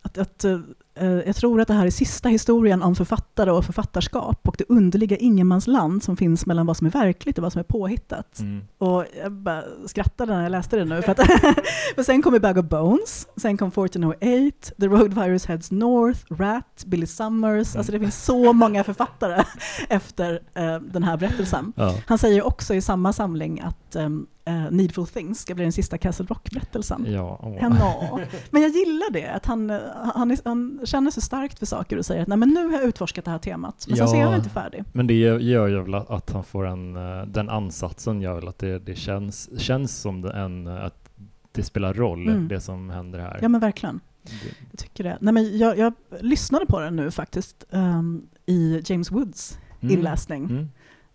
att, att eh, jag tror att det här är sista historien om författare och författarskap och det underliga ingenmansland som finns mellan vad som är verkligt och vad som är påhittat. Mm. Och jag bara skrattade när jag läste det nu. För, att för sen kommer Bag of Bones, sen kom 1408, The Road Virus Heads North, Rat, Billy Summers. Alltså det finns så många författare efter eh, den här berättelsen. Ja. Han säger också i samma samling att um, Needful Things ska bli den sista Castle Rock-berättelsen. Ja. Ja, men jag gillar det, att han, eh, han, är, han känner så starkt för saker och säger att Nej, men nu har jag utforskat det här temat. Men sen så är han Ja. inte färdig. Men det gör ju väl att, han får en, eh, den ansatsen gör väl att det, det känns, känns som en, att det spelar roll, Mm. det som händer här. Ja men verkligen. Det, Jag tycker det. Nej, men jag, jag lyssnade på den nu faktiskt ehm, i James Woods mm. inläsning. Mm.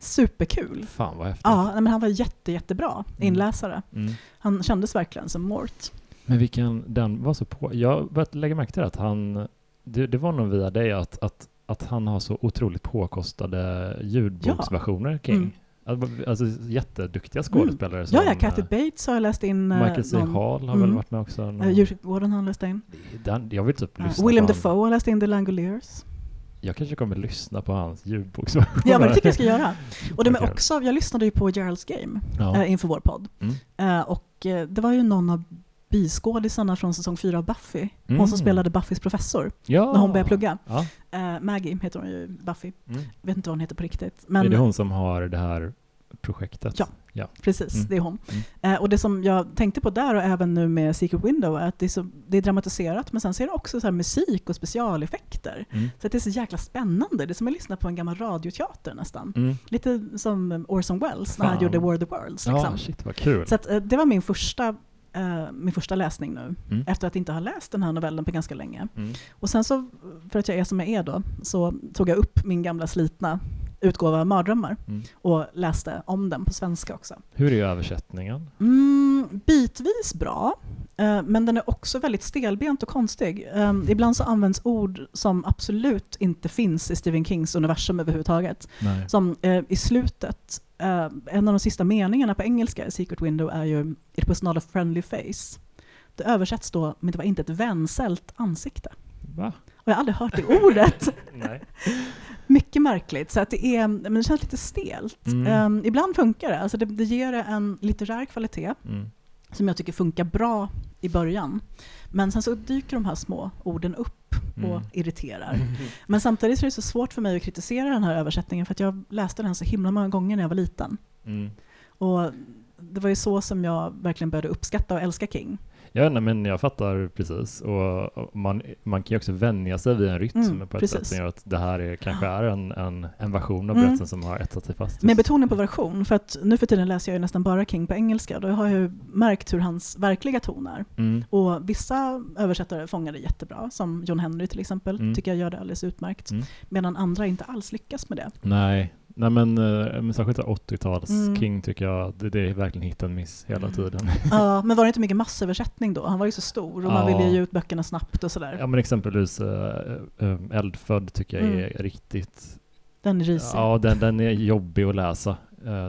Superkul. Fan vad häftigt. Ja, nej, men han var jätte, jättebra Mm. inläsare. Mm. Han kändes verkligen som Mort. Men vilken, den var så på. Jag började lägga märke till att han, det, det var nog via dig att, att, att han har så otroligt påkostade ljudboksversioner King. Mm. Alltså, jätteduktiga skådespelare Ja, ja, som, Kathy eh, Bates har jag läst in. eh, Michael C. någon- Hall har väl Mm. varit med också. någon- eh, Djurkyrkogården har han läst in. den, jag vill typ Ja. lyssna William. Dafoe har läst in The Langoliers. Jag kanske kommer lyssna på hans ljudboksversioner. Ja, men det tycker jag ska göra. Och de är också, jag lyssnade ju på Gerald's Game Ja. eh, inför vår podd. Mm. Eh, och eh, det var ju någon av biskådisarna från säsong fyra av Buffy. Hon Mm. som spelade Buffys professor ja. när hon började plugga. Ja. Eh, Maggie heter hon ju, Buffy. Mm. vet inte vad hon heter på riktigt. är det Men hon som har det här projektet. Ja. ja. Precis, Mm. det är hon. Mm. Eh, och det som jag tänkte på där och även nu med Secret Window är att det är, så, det är dramatiserat men sen ser det också så musik och specialeffekter. Mm. Så det är så jäkla spännande. Det är som att lyssna på en gammal radioteater nästan. Mm. Lite som Orson Welles när han gjorde War of the Worlds. Liksom. Ja, shit vad kul. Så att, eh, det var min första, eh, min första läsning nu, Mm. efter att inte ha läst den här novellen på ganska länge. Mm. Och sen så, för att jag är som jag är då, så tog jag upp min gamla slitna utgåva av Mardrömmar Mm. och läste om den på svenska också. Hur är översättningen? Mm, bitvis bra, eh, men den är också väldigt stelbent och konstig. Eh, ibland så används ord som absolut inte finns i Stephen Kings universum överhuvudtaget. Nej. Som eh, i slutet, eh, en av de sista meningarna på engelska i Secret Window är ju “It was not a friendly face”. Det översätts då med “Det var inte ett vänsält ansikte”. Va? Och jag har aldrig hört det ordet. Mycket märkligt, så att det, är, men det känns lite stelt. Mm. Eh, ibland funkar det, alltså det, det ger det en litterär kvalitet Mm. som jag tycker funkar bra i början. Men sen så dyker de här små orden upp och Mm. irriterar. Men samtidigt så är det så svårt för mig att kritisera den här översättningen för att jag läste den så himla många gånger när jag var liten. Mm. Och det var ju så som jag verkligen började uppskatta och älska King. Ja, nej, men jag fattar precis. Och man, man kan ju också vänja sig vid en rytm Mm, på ett precis. sätt som gör att det här är, kanske är en, en, en version av Mm. berättelsen som har etsat sig fast. Med betoning på version, för att nu för tiden läser jag ju nästan bara King på engelska. Då har jag ju märkt hur hans verkliga ton är. Mm. Och vissa översättare fångar det jättebra, som John Henry till exempel, Mm. tycker jag gör det alldeles utmärkt. Mm. Medan andra inte alls lyckas med det. Nej, nej men, eh, men särskilt 80-tals Mm. King tycker jag, det, det är verkligen hit and miss hela Mm. tiden. Ja, men var det inte mycket massöversättning då? Han var ju så stor och man Ja. ville ge ut böckerna snabbt och sådär. Ja men exempelvis äh, Eldfödd tycker jag är riktigt, Den är risig. ja den, den är jobbig att läsa.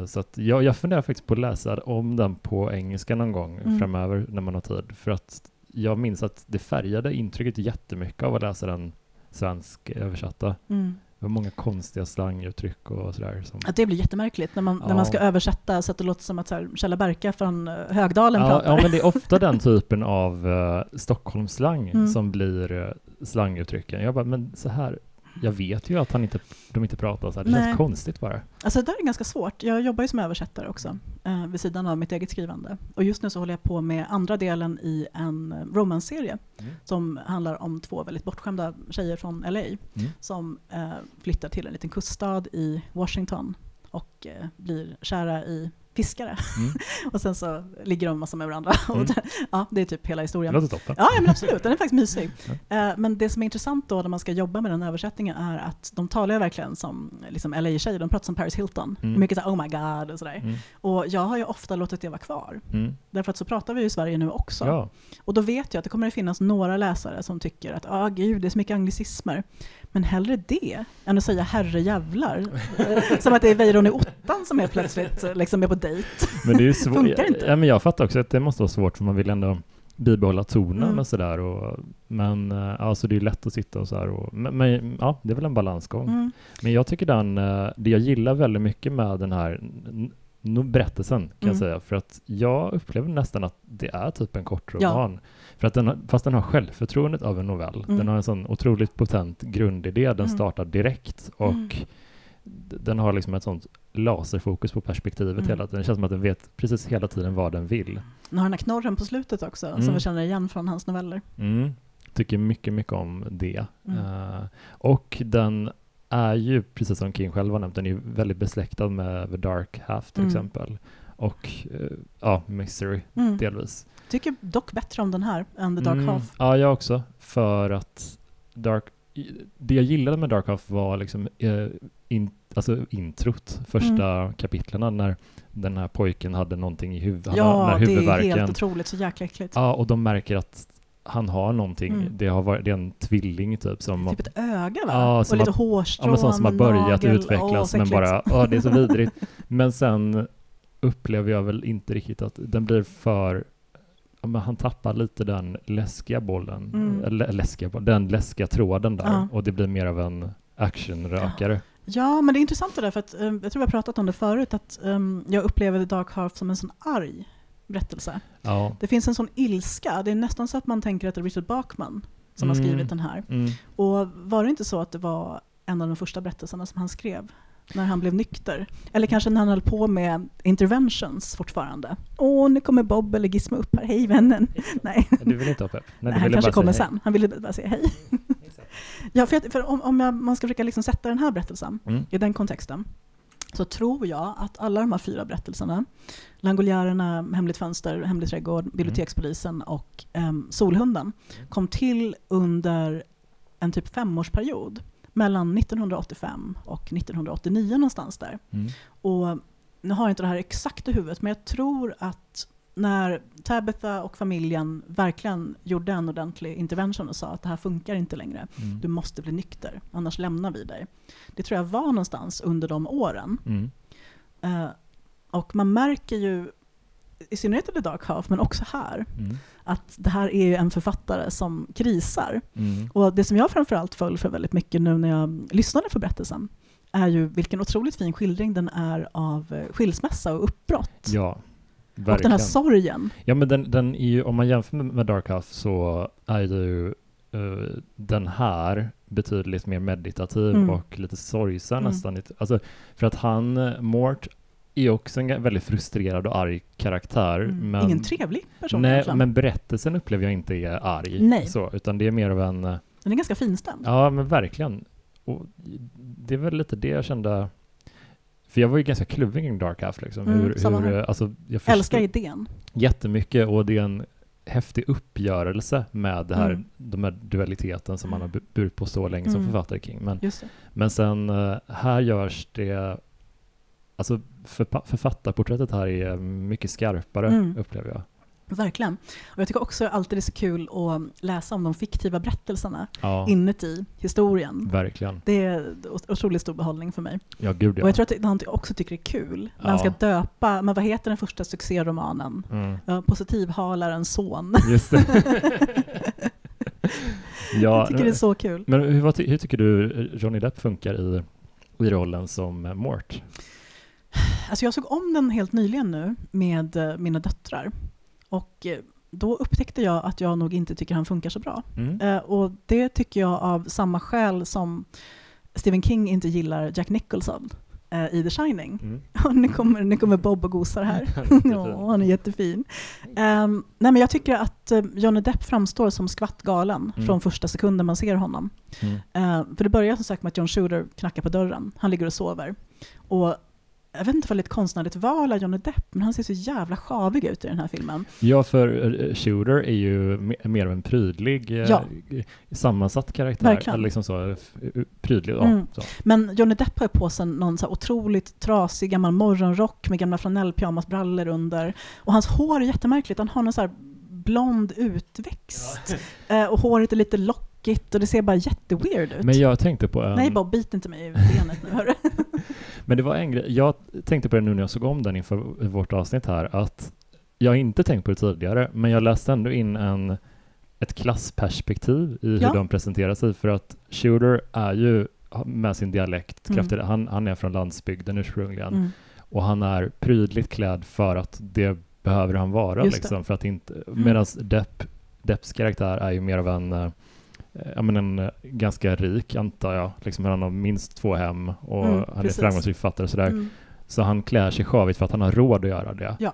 Så att jag, jag funderar faktiskt på att läsa om den på engelska någon gång Mm. framöver när man har tid. För att jag minns att det färgade intrycket jättemycket av att läsa den svensk översatta. Mm. Det var många konstiga slanguttryck och sådär. Som, Att det blir jättemärkligt när man, när Ja. man ska översätta så att det låter som att så här, Kjell Berka från eh, Högdalen ja, pratar. ja, men det är ofta den typen av uh, Stockholmsslang Mm. som blir uh, slanguttrycken. Jag bara, men så här, jag vet ju att han inte, de inte pratar så här. Det Nej. känns konstigt bara. Alltså det där är ganska svårt. Jag jobbar ju som översättare också, eh, vid sidan av mitt eget skrivande. Och just nu så håller jag på med andra delen i en eh, romanserie Mm. som handlar om två väldigt bortskämda tjejer från LA Mm. som eh, flyttar till en liten kuststad i Washington och eh, blir kära i fiskare. Mm. och sen så ligger de massa med varandra. Mm. Det, ja, det är typ hela Det historien. låter toppen. Ja, men absolut. Den är faktiskt mysig. Eh, Men det som är intressant då när man ska jobba med den översättningen är att de talar ju verkligen som liksom LA-tjejer. De pratar som Paris Hilton. Mm. Mycket så här, oh my god och sådär. Mm. Och jag har ju ofta låtit det vara kvar. Mm. Därför att så pratar vi ju i Sverige nu också. Ja. Och då vet jag att det kommer att finnas några läsare som tycker att ah, gud, det är så mycket anglicismer. Men hellre det än att säga herre jävlar. Eh, som att det är Weiron i ottan som är plötsligt liksom är på dejt. Men det är svårt. Funkar inte. Ja, men jag fattar också att det måste vara svårt för man vill ändå bibehålla tonen Mm. och sådär. Och, men alltså det är lätt att sitta och så här. Och, men, men ja, det är väl en balansgång. Mm. Men jag tycker den, eh, det jag gillar väldigt mycket med den här berättelsen kan jag Mm. säga, för att jag upplever nästan att det är typ en kort Ja. För att den, fast den har självförtroendet av en novell. Mm. Den har en sån otroligt potent grundidé, den Mm. startar direkt och Mm. den har liksom ett sånt laserfokus på perspektivet Mm. hela tiden. Det känns som att den vet precis hela tiden vad den vill. Den har den här knorren på slutet också, Mm. som vi känner igen från hans noveller. Mm. Tycker mycket, mycket om det. Eh, och den är ju, precis som King själv har nämnt, den är ju väldigt besläktad med The Dark Half till exempel. Och eh, ja, Mystery delvis. Tycker dock bättre om den här än The Dark Mm. Half. Ja, jag också. För att Dark, det jag gillade med Dark Half var liksom eh, in, alltså introt, första Mm. kapitlerna när den här pojken hade någonting i huvudet, Ja, det är helt otroligt, så jäkla äckligt. Ja, och de märker att han har någonting. Mm. Det, har varit, det är en tvilling typ som Typ ett öga va? Ja, och som lite har- hårstrån, Ja, sånt som har börjat nagel. utvecklas Åh, men bara, ja det är så vidrigt. Men sen upplever jag väl inte riktigt att den blir för, men han tappar lite den läskiga bollen, Mm. läskiga den läskiga tråden där Ja. och det blir mer av en actionrökare. Ja, men det är intressant det där, för att, um, jag tror har pratat om det förut, att um, jag upplever Dark Half som en sån arg berättelse. Ja. Det finns en sån ilska, det är nästan så att man tänker att det är Richard Bachman som har Mm. skrivit den här. Mm. Och var det inte så att det var en av de första berättelserna som han skrev? När han blev nykter. Eller kanske när han höll på med interventions fortfarande. Åh, nu kommer Bob eller Gizmo upp här. Hej vännen. Nej, Du vill inte hoppa upp? Nej, du han kanske kommer hej. sen. Han ville bara säga hej. ja, för, att, för om, om jag, man ska försöka liksom sätta den här berättelsen Mm. i den kontexten så tror jag att alla de här fyra berättelserna, Langoljärerna, Hemligt fönster, Hemlig trädgård, Bibliotekspolisen och em, Solhunden, kom till under en typ femårsperiod mellan 1985 och 1989 någonstans där. Mm. Och nu har jag inte det här exakt i huvudet, men jag tror att när Tabitha och familjen verkligen gjorde en ordentlig intervention och sa att det här funkar inte längre, Mm. du måste bli nykter, annars lämnar vi dig. Det tror jag var någonstans under de åren. Mm. Eh, och man märker ju, i synnerhet i The Dark Half, men också här, Mm. Att det här är ju en författare som krisar. Mm. Och det som jag framförallt föll för väldigt mycket nu när jag lyssnade för berättelsen, är ju vilken otroligt fin skildring den är av eh, skilsmässa och uppbrott. Ja, och den här verkligen. sorgen. Ja, men den, den ju, om man jämför med, Dark Half så är ju eh, den här betydligt mer meditativ Mm. och lite sorgsen Mm. nästan. Alltså, för att han, Mort, är också en väldigt frustrerad och arg karaktär. Mm. Men, Ingen trevlig person nej, egentligen. men berättelsen upplever jag inte är arg. Nej. Så, utan det är mer av en, eh, Den är ganska finstämd. ja men verkligen. Och det är väl lite det jag kände, för jag var ju ganska kluven kring Dark Half liksom. Mm, hur, hur, eh, alltså, jag Älskar idén. jättemycket och det är en häftig uppgörelse med det här, Mm. de här dualiteten som man har bu- burit på så länge som Mm. författare kring. Men, men sen eh, här görs det, alltså författarporträttet här är mycket skarpare Mm. upplever jag. Verkligen. Och jag tycker också alltid det är så kul att läsa om de fiktiva berättelserna Ja, inuti historien. verkligen. Det är en otroligt stor behållning för mig. Ja, gud ja. Och jag tror att han också tycker det är kul när han ska Ja. döpa, men vad heter den första succéromanen? Mm. Ja, Positivhalarens son. Just det. ja, jag tycker det är så kul. men hur, vad hur tycker du Johnny Depp funkar i, i rollen som Mort? Alltså jag såg om den helt nyligen nu med eh, mina döttrar. Och eh, då upptäckte jag att jag nog inte tycker han funkar så bra. Mm. Eh, Och det tycker jag av samma skäl som Stephen King inte gillar Jack Nicholson i The Shining. Mm. Ja, nu, kommer, nu kommer Bob och gosar här. Ja, han är jättefin. Um, nej, men jag tycker att Johnny Depp framstår som skvattgalen Mm. från första sekunden man ser honom. Mm. Uh, för det börjar som sagt med att John Shooter knackar på dörren. Han ligger och sover. Och jag vet inte vad det är ett konstnärligt val av Johnny Depp, men han ser så jävla sjavig ut i den här filmen. Ja, för eh, Shooter är ju me- mer av en prydlig, eh, Ja. sammansatt karaktär. Verkligen. Liksom så, eh, prydlig. Ja, Mm. så. Men Johnny Depp har ju på sig någon så här otroligt trasig gammal morgonrock med gamla flanellpyjamasbrallor under. Och hans hår är jättemärkligt. Han har någon så här blond utväxt. Eh, och håret är lite lockigt och det ser bara jätteweird ut. Men jag tänkte på en... Nej Bob, bit inte mig i benet nu hörru. Men det var en grej, jag tänkte på det nu när jag såg om den inför vårt avsnitt här, att jag har inte tänkt på det tidigare, men jag läste ändå in en, ett klassperspektiv i hur Ja. de presenterar sig, för att Shooter är ju med sin dialekt, Mm. kraftigt, han, han är från landsbygden ursprungligen, Mm. och han är prydligt klädd för att det behöver han vara, liksom, för att inte, Mm. medan Depp, Depps karaktär är ju mer av en eh, Ja, men en eh, ganska rik antar jag. Liksom, han har minst två hem och Mm, han precis. är framgångsrik författare och sådär. Mm. Så han klär sig sjavigt för att han har råd att göra det. Ja.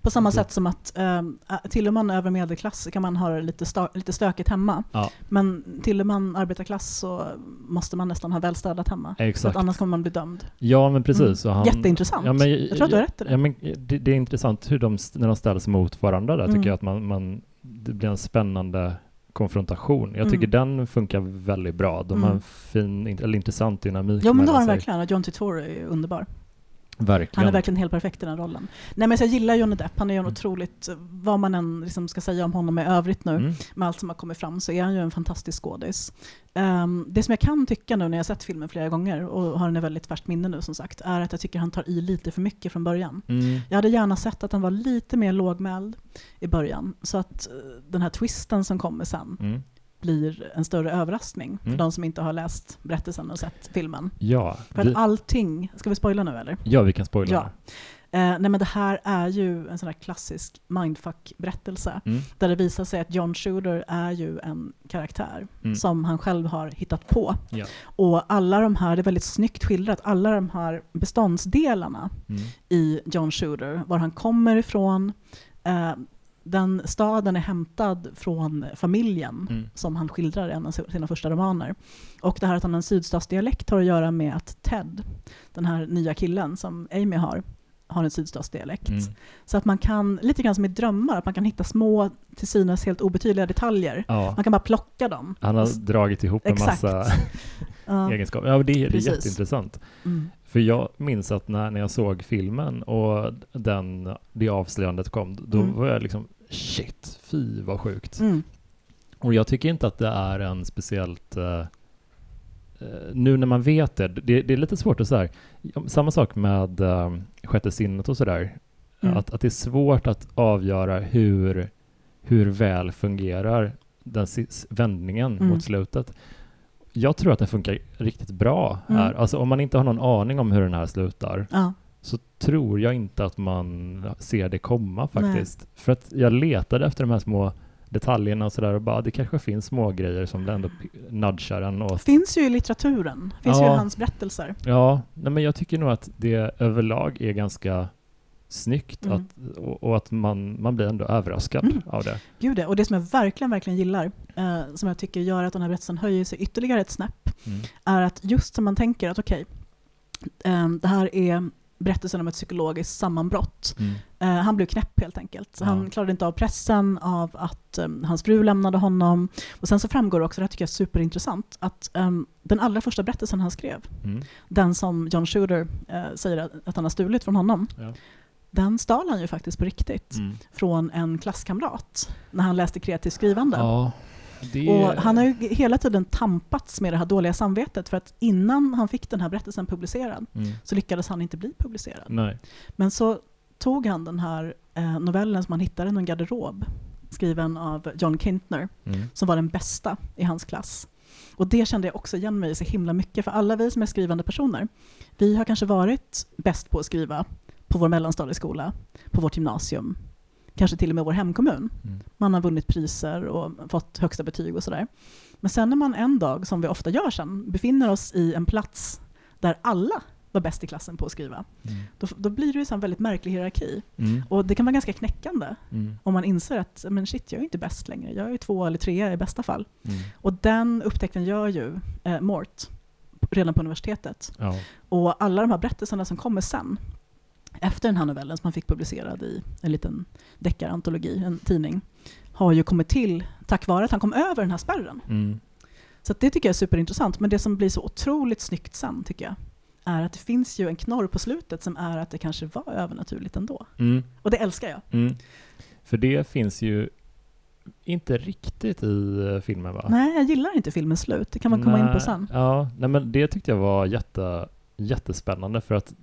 På samma sätt som att um, tillhör man övre medelklass kan man ha det lite, lite stökigt hemma. Ja. Men tillhör man arbetarklass så måste man nästan ha välstädat hemma. Exakt. annars kommer man bli dömd. Ja, men precis. Mm. Och han, Jätteintressant. Ja, men, jag tror att du har rätt i det. Ja, men det, det är intressant hur de, när de ställs mot varandra där, Mm. tycker jag att man, man, det blir en spännande konfrontation. Jag tycker den funkar väldigt bra. De har Mm. en fin, int- eller intressant dynamik Jo men det har sig. verkligen. Och John Turturro är underbar. Verkligen. Han är verkligen helt perfekt i den rollen. Nej men jag gillar Johnny Depp. Han är ju en Mm. otroligt, vad man än liksom ska säga om honom i övrigt nu, Mm. med allt som har kommit fram, så är han ju en fantastisk skådis. Ehm, det som jag kan tycka nu när jag sett filmen flera gånger, och har den i väldigt färskt minne nu som sagt, är att jag tycker han tar i lite för mycket från början. Mm. Jag hade gärna sett att han var lite mer lågmäld i början, så att eh, den här twisten som kommer sen Mm. Blir en större överraskning för Mm. de som inte har läst berättelsen och sett filmen. Ja, För vi, att allting, ska vi spoila nu eller? ja, vi kan spoila. Ja. nej men det här är ju en sån här klassisk mindfuck-berättelse. Mm. Där det visar sig att John Shooter är ju en karaktär Mm. som han själv har hittat på. Ja. Och alla de här, det är väldigt snyggt skildrat, alla de här beståndsdelarna Mm. i John Shooter, var han kommer ifrån. Eh, den staden är hämtad från familjen Mm. som han skildrar i en av sina första romaner. Och det här att han har en sydstatsdialekt har att göra med att Ted, den här nya killen som Amy har, har en sydstatsdialekt. Mm. Så att man kan, lite grann som i drömmar, att man kan hitta små, till synes helt obetydliga detaljer. Ja. Man kan bara plocka dem. Han har dragit ihop en Exakt. massa egenskaper. Ja, det, det är Precis. jätteintressant. Mm. För jag minns att när, när jag såg filmen och den, det avslöjandet kom, då Mm. var jag liksom shit, fy vad sjukt. Mm. Och jag tycker inte att det är en speciellt... eh, eh, nu när man vet det, det, det är lite svårt att så här, samma sak med uh, sjätte sinnet och sådär, Mm. att, att det är svårt att avgöra hur, hur väl fungerar den vändningen Mm. mot slutet. Jag tror att den funkar riktigt bra Mm. här. Alltså om man inte har någon aning om hur den här slutar Ja. Så tror jag inte att man ser det komma faktiskt. För att jag letade efter de här små detaljerna och sådär och bara det kanske finns små grejer som ändå p- nudgar en åt. Finns ju i litteraturen, finns ju Ja. i hans berättelser. Ja, nej men jag tycker nog att det överlag är ganska snyggt Mm. att, och, och att man, man blir ändå överraskad Mm. av det. Gud. Och det som jag verkligen, verkligen gillar, eh, som jag tycker gör att den här berättelsen höjer sig ytterligare ett snäpp, Mm. är att just som man tänker att okej, eh, det här är berättelsen om ett psykologiskt sammanbrott. Mm. Eh, han blev knäpp helt enkelt. Ja. Han klarade inte av pressen av att eh, hans fru lämnade honom. Och sen så framgår det också, det här tycker jag är superintressant, att eh, den allra första berättelsen han skrev, Mm. den som John Shooter eh, säger att, att han har stulit från honom, Ja. den stal han ju faktiskt på riktigt Mm. från en klasskamrat när han läste kreativt skrivande. Ja, det Och han har ju hela tiden tampats med det här dåliga samvetet för att innan han fick den här berättelsen publicerad Mm. så lyckades han inte bli publicerad. Nej. Men så tog han den här eh, novellen som han hittade i någon garderob skriven av John Kintner Mm. som var den bästa i hans klass. Och det kände jag också igen mig i så himla mycket för alla vi som är skrivande personer vi har kanske varit bäst på att skriva på vår mellanstadieskola, på vårt gymnasium, kanske till och med vår hemkommun. Mm. Man har vunnit priser och fått högsta betyg och sådär. Men sen när man en dag, som vi ofta gör sen, befinner oss i en plats där alla var bäst i klassen på att skriva, Mm. då, då blir det ju en väldigt märklig hierarki. Mm. Och det kan vara ganska knäckande Mm. om man inser att men shit, jag är inte bäst längre. Jag är två eller trea i bästa fall. Mm. Och den upptäckten gör ju eh, Mort redan på universitetet. Ja. Och alla de här berättelserna som kommer sen, efter den här novellen som han fick publicerad i en liten deckarantologi, en tidning, har ju kommit till tack vare att han kom över den här spärren. Mm. Så det tycker jag är superintressant. Men det som blir så otroligt snyggt sen, tycker jag, är att det finns ju en knorr på slutet som är att det kanske var övernaturligt ändå. Mm. Och det älskar jag. Mm. För det finns ju inte riktigt i eh, filmen va? Nej, jag gillar inte filmens slut. Det kan man komma in på Nej, sen. Ja, nej men det tyckte jag var jätte, jättespännande för att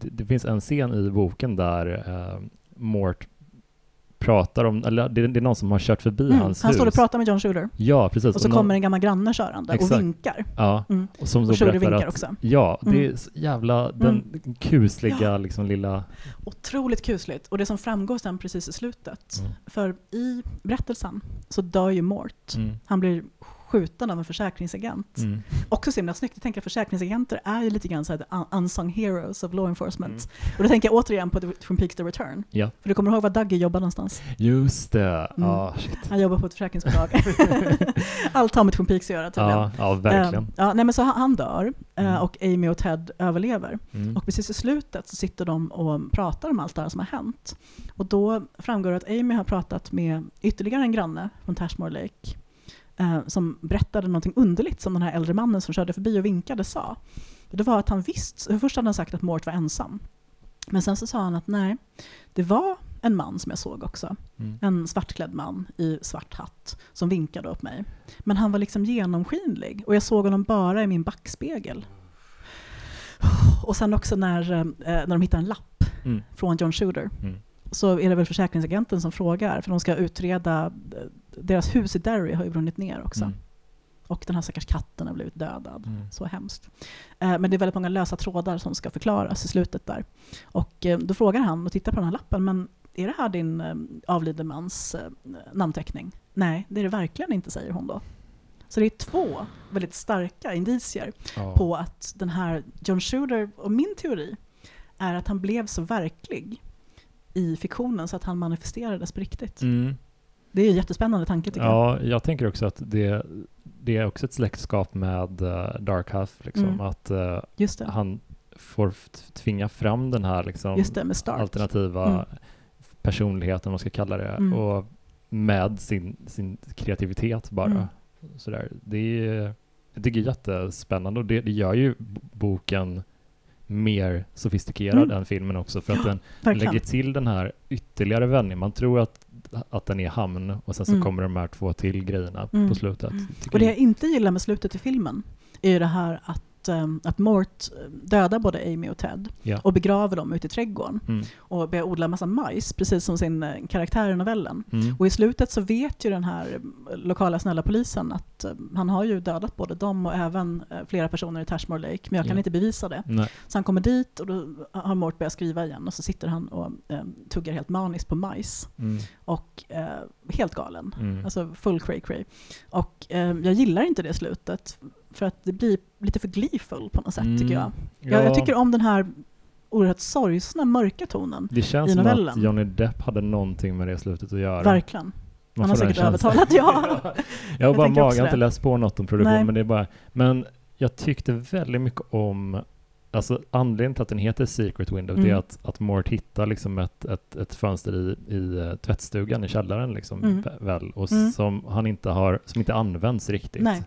det, det finns en scen i boken där eh, Mort pratar om, eller det, det är någon som har kört förbi Mm. hans Han hus. står och pratar med John Shooter. Ja, precis. Och så någon- kommer en gammal granne körande och Exakt. vinkar. Ja, Mm. och som Och berättar vinkar att, också. Ja, det Mm. är så jävla, den kusliga liksom lilla... Otroligt kusligt. Och det som framgår sen precis i slutet. Mm. För i berättelsen så dör ju Mort. Mm. Han blir skjuten av en försäkringsagent. Mm. Också så himla snyggt. Jag tänker att försäkringsagenter är ju lite grann så här unsung heroes of law enforcement. Mm. Och då tänker jag återigen på Twin Peaks The Return. Ja, För du kommer ihåg var Dougie jobbar någonstans? just det. Mm. Ah, shit. Han jobbar på ett försäkringsbolag. Allt har med Twin Peaks att göra tydligen. Ja, ja, verkligen. Eh, ja, nej, men så han, dör Mm. och Amy och Ted överlever. Mm. Och precis i slutet så sitter de och pratar om allt det här som har hänt. Och då framgår det att Amy har pratat med ytterligare en granne från Tashmore Lake eh, som berättade någonting underligt som den här äldre mannen som körde förbi och vinkade sa. Det var att han visst, först hade han sagt att Mort var ensam. Men sen så sa han att nej, det var en man som jag såg också. Mm. En svartklädd man i svart hatt som vinkade åt mig. Men han var liksom genomskinlig och jag såg honom bara i min backspegel. Och sen också när, eh, när de hittar en lapp Mm. från John Shooter Mm. så är det väl försäkringsagenten som frågar för de ska utreda, eh, deras hus i Derry har ju brunnit ner också. Mm. och den här stackars katten har blivit dödad. Mm. Så hemskt. Eh, men det är väldigt många lösa trådar som ska förklaras i slutet där. Och eh, då frågar han och tittar på den här lappen, men är det här din eh, avlidne mans eh, namnteckning? Nej, det är det verkligen inte, säger hon då. Så det är två väldigt starka indicier Ja. på att den här John Shooter, och min teori, är att han blev så verklig i fiktionen så att han manifesterades på riktigt. Mm. Det är en jättespännande tanke tycker jag. Ja, jag tänker också att det, det är också ett släktskap med uh, Dark Half, liksom, Mm. att det, han får tvinga fram den här liksom, det alternativa Mm. personligheten, om man ska kalla det, Mm. och med sin, sin kreativitet bara. Mm. Sådär. Det är, jag tycker jättespännande och det, det gör ju boken mer sofistikerad Mm. än filmen också för att den Verkligen. lägger till den här ytterligare vändningen. Man tror att, att den är hamn och sen så Mm. kommer de här två till grejerna Mm. på slutet. Mm. Och det jag- jag inte gillar med slutet i filmen är ju det här att, um, att Mort dödar både Amy och Ted Ja. och begraver dem ute i trädgården Mm. och börjar odla massa majs, precis som sin eh, karaktär i novellen. Mm. Och i slutet så vet ju den här eh, lokala snälla polisen att eh, han har ju dödat både dem och även eh, flera personer i Tashmore Lake, men jag kan Ja. inte bevisa det. Nej. Så han kommer dit och då har Mort börjat skriva igen och så sitter han och eh, tuggar helt maniskt på majs Mm. och eh, helt galen. Mm. Alltså full cray cray. Och eh, jag gillar inte det slutet för att det blir lite för gleeful på något sätt tycker jag. Mm. jag. Ja, Jag tycker om den här oerhört sorgsna, mörka tonen. det känns i som novellen. att Johnny Depp hade någonting med det slutet att göra. Verkligen. Man Han har den säkert övertalat, ja. jag har Jag bara tänker mag, också jag har inte läst på något om produktion, Nej. men det är bara, men jag tyckte väldigt mycket om Alltså anledningen till att den heter Secret Window det är Mm. att, att Mort hittar liksom ett, ett, ett fönster i, i eh, tvättstugan i källaren liksom, Mm. vä- väl, och Mm. som han inte har, som inte används riktigt. Nej.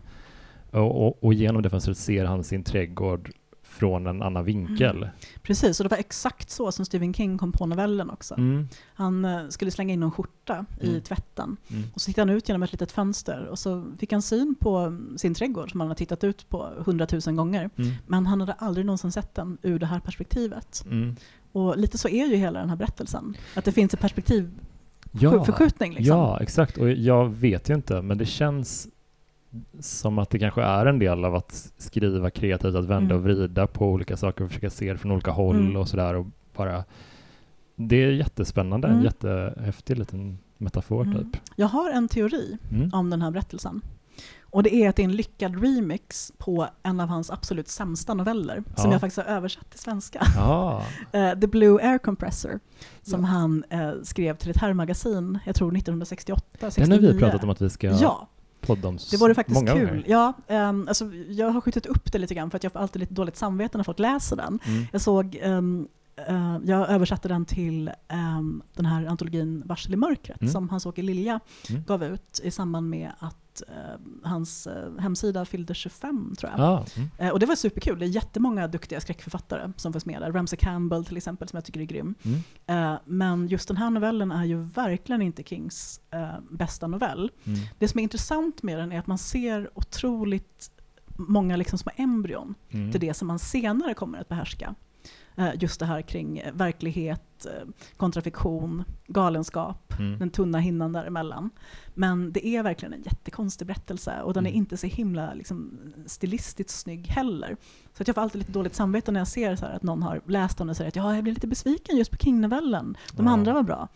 Och, och, och genom det fönstret ser han sin trädgård från en annan vinkel. Mm. Precis, och det var exakt så som Stephen King kom på novellen också. Mm. Han eh, skulle slänga in en skjorta i Mm. tvätten Mm. och så tittade han ut genom ett litet fönster och så fick han syn på mm, sin trädgård som han har tittat ut på hundratusen gånger. Mm. Men han hade aldrig någonsin sett den ur det här perspektivet. Mm. Och lite så är ju hela den här berättelsen. Att det finns en Ja, perspektivförskjutning. Liksom. ja, exakt. Och jag vet ju inte, men det känns som att det kanske är en del av att skriva kreativt, att vända Mm. och vrida på olika saker och försöka se det från olika håll Mm. och sådär. Och bara, det är jättespännande, en Mm. jättehäftig liten metafor Mm. typ. Jag har en teori Mm. om den här berättelsen. Och det är att det är en lyckad remix på en av hans absolut sämsta noveller, som Ja. jag faktiskt har översatt till svenska. Ja, Eh, The Blue Air Compressor, som Ja. han eh, skrev till ett herrmagasin, jag tror 1968, 69. den har vi pratat om att vi ska Ja, podda om det vore faktiskt kul. gånger. Ja, ehm, alltså, jag har skjutit upp det lite grann för att jag får alltid lite dåligt samvete när folk läser den. Mm. Jag såg, ehm, eh, jag översatte den till ehm, den här antologin Varsel i mörkret Mm. som Hans-Åke Lilja Mm. gav ut i samband med att eh, hans eh, hemsida fyllde 25 tror jag. Ja, mm. Eh, och det var superkul. Det är jättemånga duktiga skräckförfattare som finns med där. Ramsey Campbell till exempel som jag tycker är grym. Mm. Eh, men just den här novellen är ju verkligen inte Kings eh, bästa novell. Mm. Det som är intressant med den är att man ser otroligt många liksom små embryon Mm. till det som man senare kommer att behärska. Eh, Just det här kring eh, verklighet, eh, kontrafiktion, galenskap, Mm. den tunna hinnan däremellan. Men det är verkligen en jättekonstig berättelse och den är Mm. inte så himla liksom, stilistiskt snygg heller. Så att jag får alltid lite dåligt samvete när jag ser så att någon har läst den och säger att ja, jag blir lite besviken just på King-novellen. De Ja. andra var bra.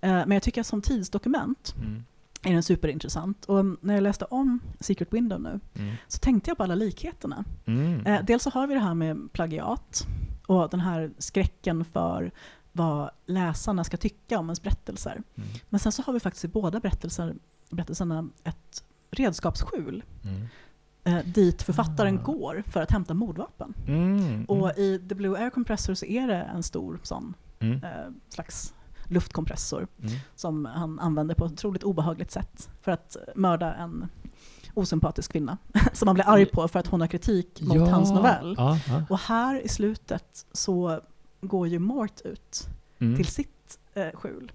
Men jag tycker att som tidsdokument Mm. är den superintressant. Och när jag läste om Secret Window nu Mm. så tänkte jag på alla likheterna. Mm. Eh, dels så har vi det här med plagiat och den här skräcken för vad läsarna ska tycka om ens berättelser. Mm. Men sen så har vi faktiskt i båda berättelser, berättelserna ett redskapsskjul Mm. eh, dit författaren Ah. går för att hämta mordvapen. Mm. Och i The Blue Air Compressor så är det en stor sån Mm. eh, slags luftkompressor Mm. som han använder på ett otroligt obehagligt sätt för att mörda en osympatisk kvinna som han blir arg på för att hon har kritik mot Ja. hans novell. Ja, ja. Och här i slutet så går ju Mort ut Mm. till sitt eh, skjul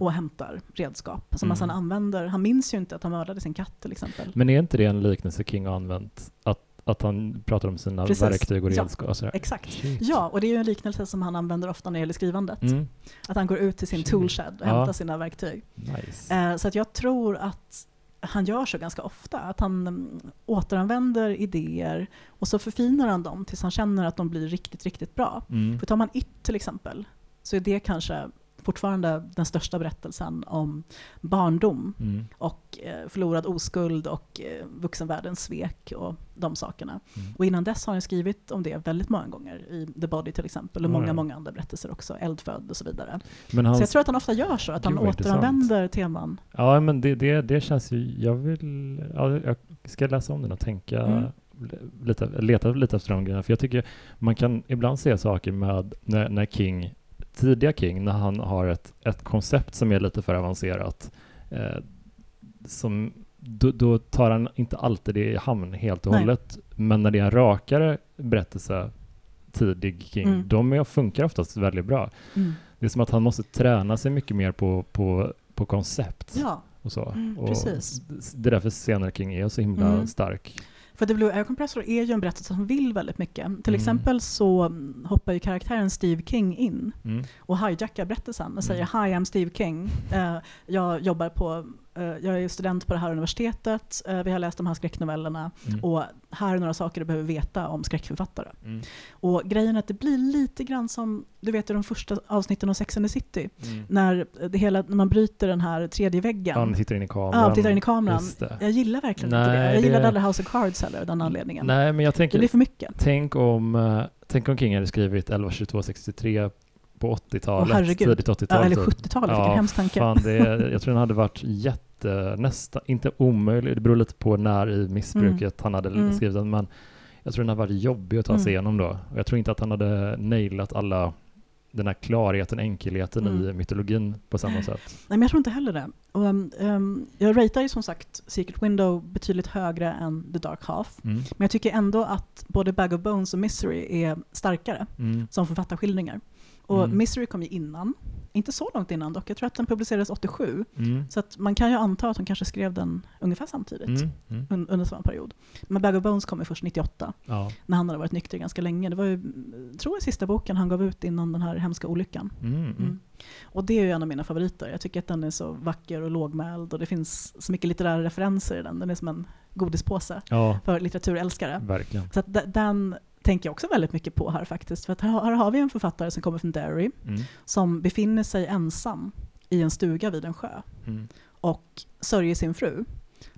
och hämtar redskap som han Mm. sedan använder. Han minns ju inte att han mördade sin katt till exempel. Men är inte det en liknelse King har använt? Att, att han pratar om sina Precis. verktyg och Ja. redskap? och sådär? Exakt. Shit. Ja, och det är ju en liknelse som han använder ofta när det gäller skrivandet. Mm. Att han går ut till sin Shit. toolshed och Ja. hämtar sina verktyg. Nice. Eh, så att jag tror att han gör så ganska ofta. Att han mm, återanvänder idéer och så förfinar han dem tills han känner att de blir riktigt, riktigt bra. Mm. För tar man It till exempel, så är det kanske fortfarande den största berättelsen om barndom Mm. och eh, förlorad oskuld och eh, vuxenvärldens svek och de sakerna. Mm. Och innan dess har han skrivit om det väldigt många gånger, i The Body till exempel, och Ja, många, ja. många andra berättelser också, Eldfödd och så vidare. Men hans, Så jag tror att han ofta gör så, att han vad intressant. återanvänder teman. Ja, men det, det, det känns ju... Jag vill... Ja, jag ska läsa om den och tänka Mm. lite, leta lite efter de grejerna. För jag tycker man kan ibland se saker med när, när King, tidiga King, när han har ett, ett koncept som är lite för avancerat. Eh, som, då, då tar han inte alltid det i hamn helt och Nej. hållet. Men när det är en rakare berättelse, tidig King, Mm. de är, funkar oftast väldigt bra. Mm. Det är som att han måste träna sig mycket mer på, på, på koncept Ja, och så. Mm, och precis. Det är därför senare King är så himla Mm. stark. För The Blue Air Compressor är ju en berättelse som vill väldigt mycket. Till Mm. exempel så mm, hoppar ju karaktären Steve King in Mm. och hijackar berättelsen och säger Mm. Hi, I'm Steve King. Eh, jag jobbar på, jag är student på det här universitetet, eh, vi har läst de här skräcknovellerna Mm. och här är några saker du behöver veta om skräckförfattare. Mm. Och grejen är att det blir lite grann som, du vet i de första avsnitten av Sex and the City, Mm. när, det hela, när man bryter den här tredje väggen. Han tittar in i kameran. Ja, tittar in i kameran. Det. Jag gillar verkligen inte Nej, det. Jag det- gillade aldrig House of Cards heller av den anledningen. Nej, men jag Det tänker, blir för mycket. tänk om, eh, tänk om King hade skrivit 11, 22, 63 på 80-talet, Åh, herregud. tidigt Ja, 80-tal. eller typ. 70-talet, vilken Ja, hemsk tanke. Fan, det, är- jag tror den hade varit jätte, nästan, inte omöjlig, det beror lite på när i missbruket han hade Mm. skrivit den, men jag tror den hade varit jobbig att ta sig Mm. igenom då. Och jag tror inte att han hade nailat alla, den här klarheten, enkelheten i Mm. mytologin på samma sätt. Nej, men jag tror inte heller det. Och, um, um, jag ratear ju som sagt Secret Window betydligt högre än The Dark Half. Mm. Men jag tycker ändå att både Bag of Bones och Misery är starkare Mm. som författarskildringar. Och Mm. Misery kom ju innan. Inte så långt innan dock. Jag tror att den publicerades 87. Mm. Så att man kan ju anta att de kanske skrev den ungefär samtidigt. Mm. Mm. un- Under samma period. Men Bag of Bones kom ju först 98. Ja. När han hade varit nykter ganska länge. Det var ju, tror jag, sista boken han gav ut innan den här hemska olyckan. Mm. Mm. Och det är ju en av mina favoriter. Jag tycker att den är så vacker och lågmäld och det finns så mycket litterära referenser i den. Den är som en godispåse Ja, för litteraturälskare. verkligen. Så att de- den tänker jag också väldigt mycket på här faktiskt. För att här, här har vi en författare som kommer från Derry Mm. som befinner sig ensam i en stuga vid en sjö Mm. och sörjer sin fru.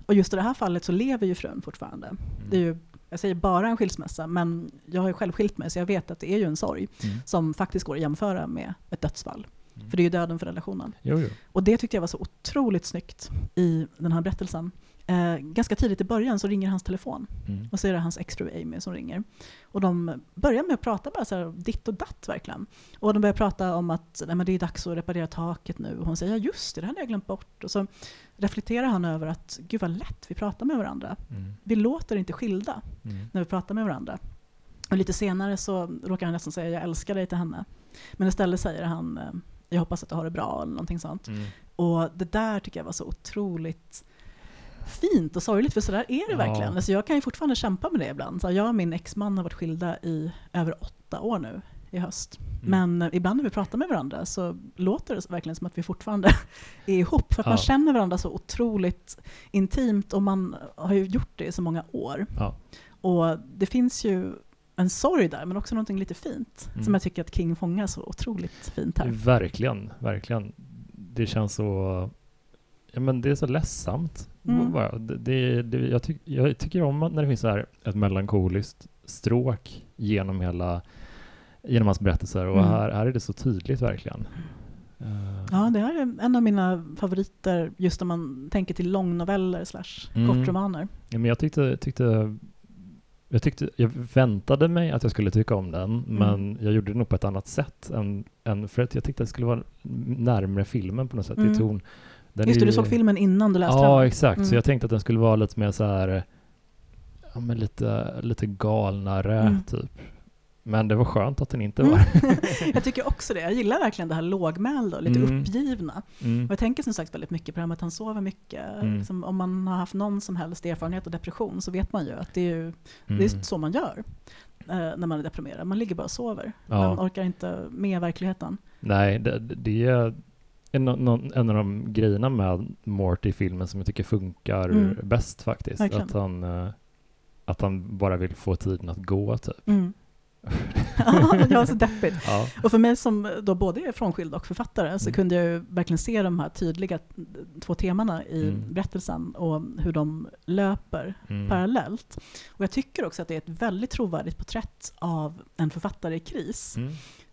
Och just i det här fallet så lever ju frun fortfarande. Mm. Det är ju, jag säger bara en skilsmässa, men jag har ju själv skilt mig så jag vet att det är ju en sorg Mm. som faktiskt går att jämföra med ett dödsfall. Mm. För det är ju döden för relationen. Jo, jo. Och det tyckte jag var så otroligt snyggt i den här berättelsen. Eh, ganska tidigt i början så ringer hans telefon Mm. och så är det hans exfru Amy som ringer. Och de börjar med att prata bara så här ditt och datt verkligen. Och de börjar prata om att Nej, men det är dags att reparera taket nu. Och hon säger ja just det, det hade jag glömt bort. Och så reflekterar han över att gud vad lätt vi pratar med varandra. Mm. Vi låter inte skilda Mm. när vi pratar med varandra. Och lite senare så råkar han nästan säga jag älskar dig till henne. Men istället säger han jag hoppas att du har det bra eller någonting sånt. Mm. Och det där tycker jag var så otroligt fint och sorgligt, för så där är det Ja. verkligen. Alltså jag kan ju fortfarande kämpa med det ibland. Så jag och min exman har varit skilda i över åtta år nu i höst. Mm. Men eh, ibland när vi pratar med varandra så låter det verkligen som att vi fortfarande är ihop. För att Ja. man känner varandra så otroligt intimt och man har ju gjort det i så många år. Ja. Och det finns ju en sorg där, men också någonting lite fint. Mm. Som jag tycker att King fångar så otroligt fint här. Verkligen, verkligen. Det känns så... Ja, men det är så ledsamt. Mm. Bara. Det, det, det, jag, tyck, jag tycker om när det finns så här ett melankoliskt stråk genom hela genom hans berättelser och Mm. här, här är det så tydligt verkligen. Eh, Ja, det här är en av mina favoriter just om man tänker till långnoveller slash Mm. kortromaner. Ja, men jag tyckte, tyckte, jag tyckte, jag väntade mig att jag skulle tycka om den, Mm. men jag gjorde det nog på ett annat sätt än, än för att jag tyckte att det skulle vara närmare filmen på något sätt Mm. i ton. Den Just det, du såg filmen innan du läste Ja, den. exakt. Mm. Så jag tänkte att den skulle vara lite mer så här, ja men lite, lite galnare Mm. typ. Men det var skönt att den inte Mm. var. jag tycker också det. Jag gillar verkligen det här lågmälda och lite Mm. uppgivna. Mm. Och jag tänker som sagt väldigt mycket på det här med att han sover mycket. Mm. Liksom, om man har haft någon som helst erfarenhet av depression så vet man ju att det är, ju, det är Mm. så man gör eh, när man är deprimerad. Man ligger bara och sover. Ja. Man orkar inte med verkligheten. Nej, det, det. En, någon, en av de grejerna med Morty i filmen som jag tycker funkar Mm. bäst faktiskt. Verkligen. Att han, eh, att han bara vill få tiden att gå typ. Mm. ja, så deppigt. Ja. Och för mig som då både är frånskild och författare så Mm. kunde jag ju verkligen se de här tydliga två temana i Mm. berättelsen och hur de löper Mm. parallellt. Och jag tycker också att det är ett väldigt trovärdigt porträtt av en författare i kris.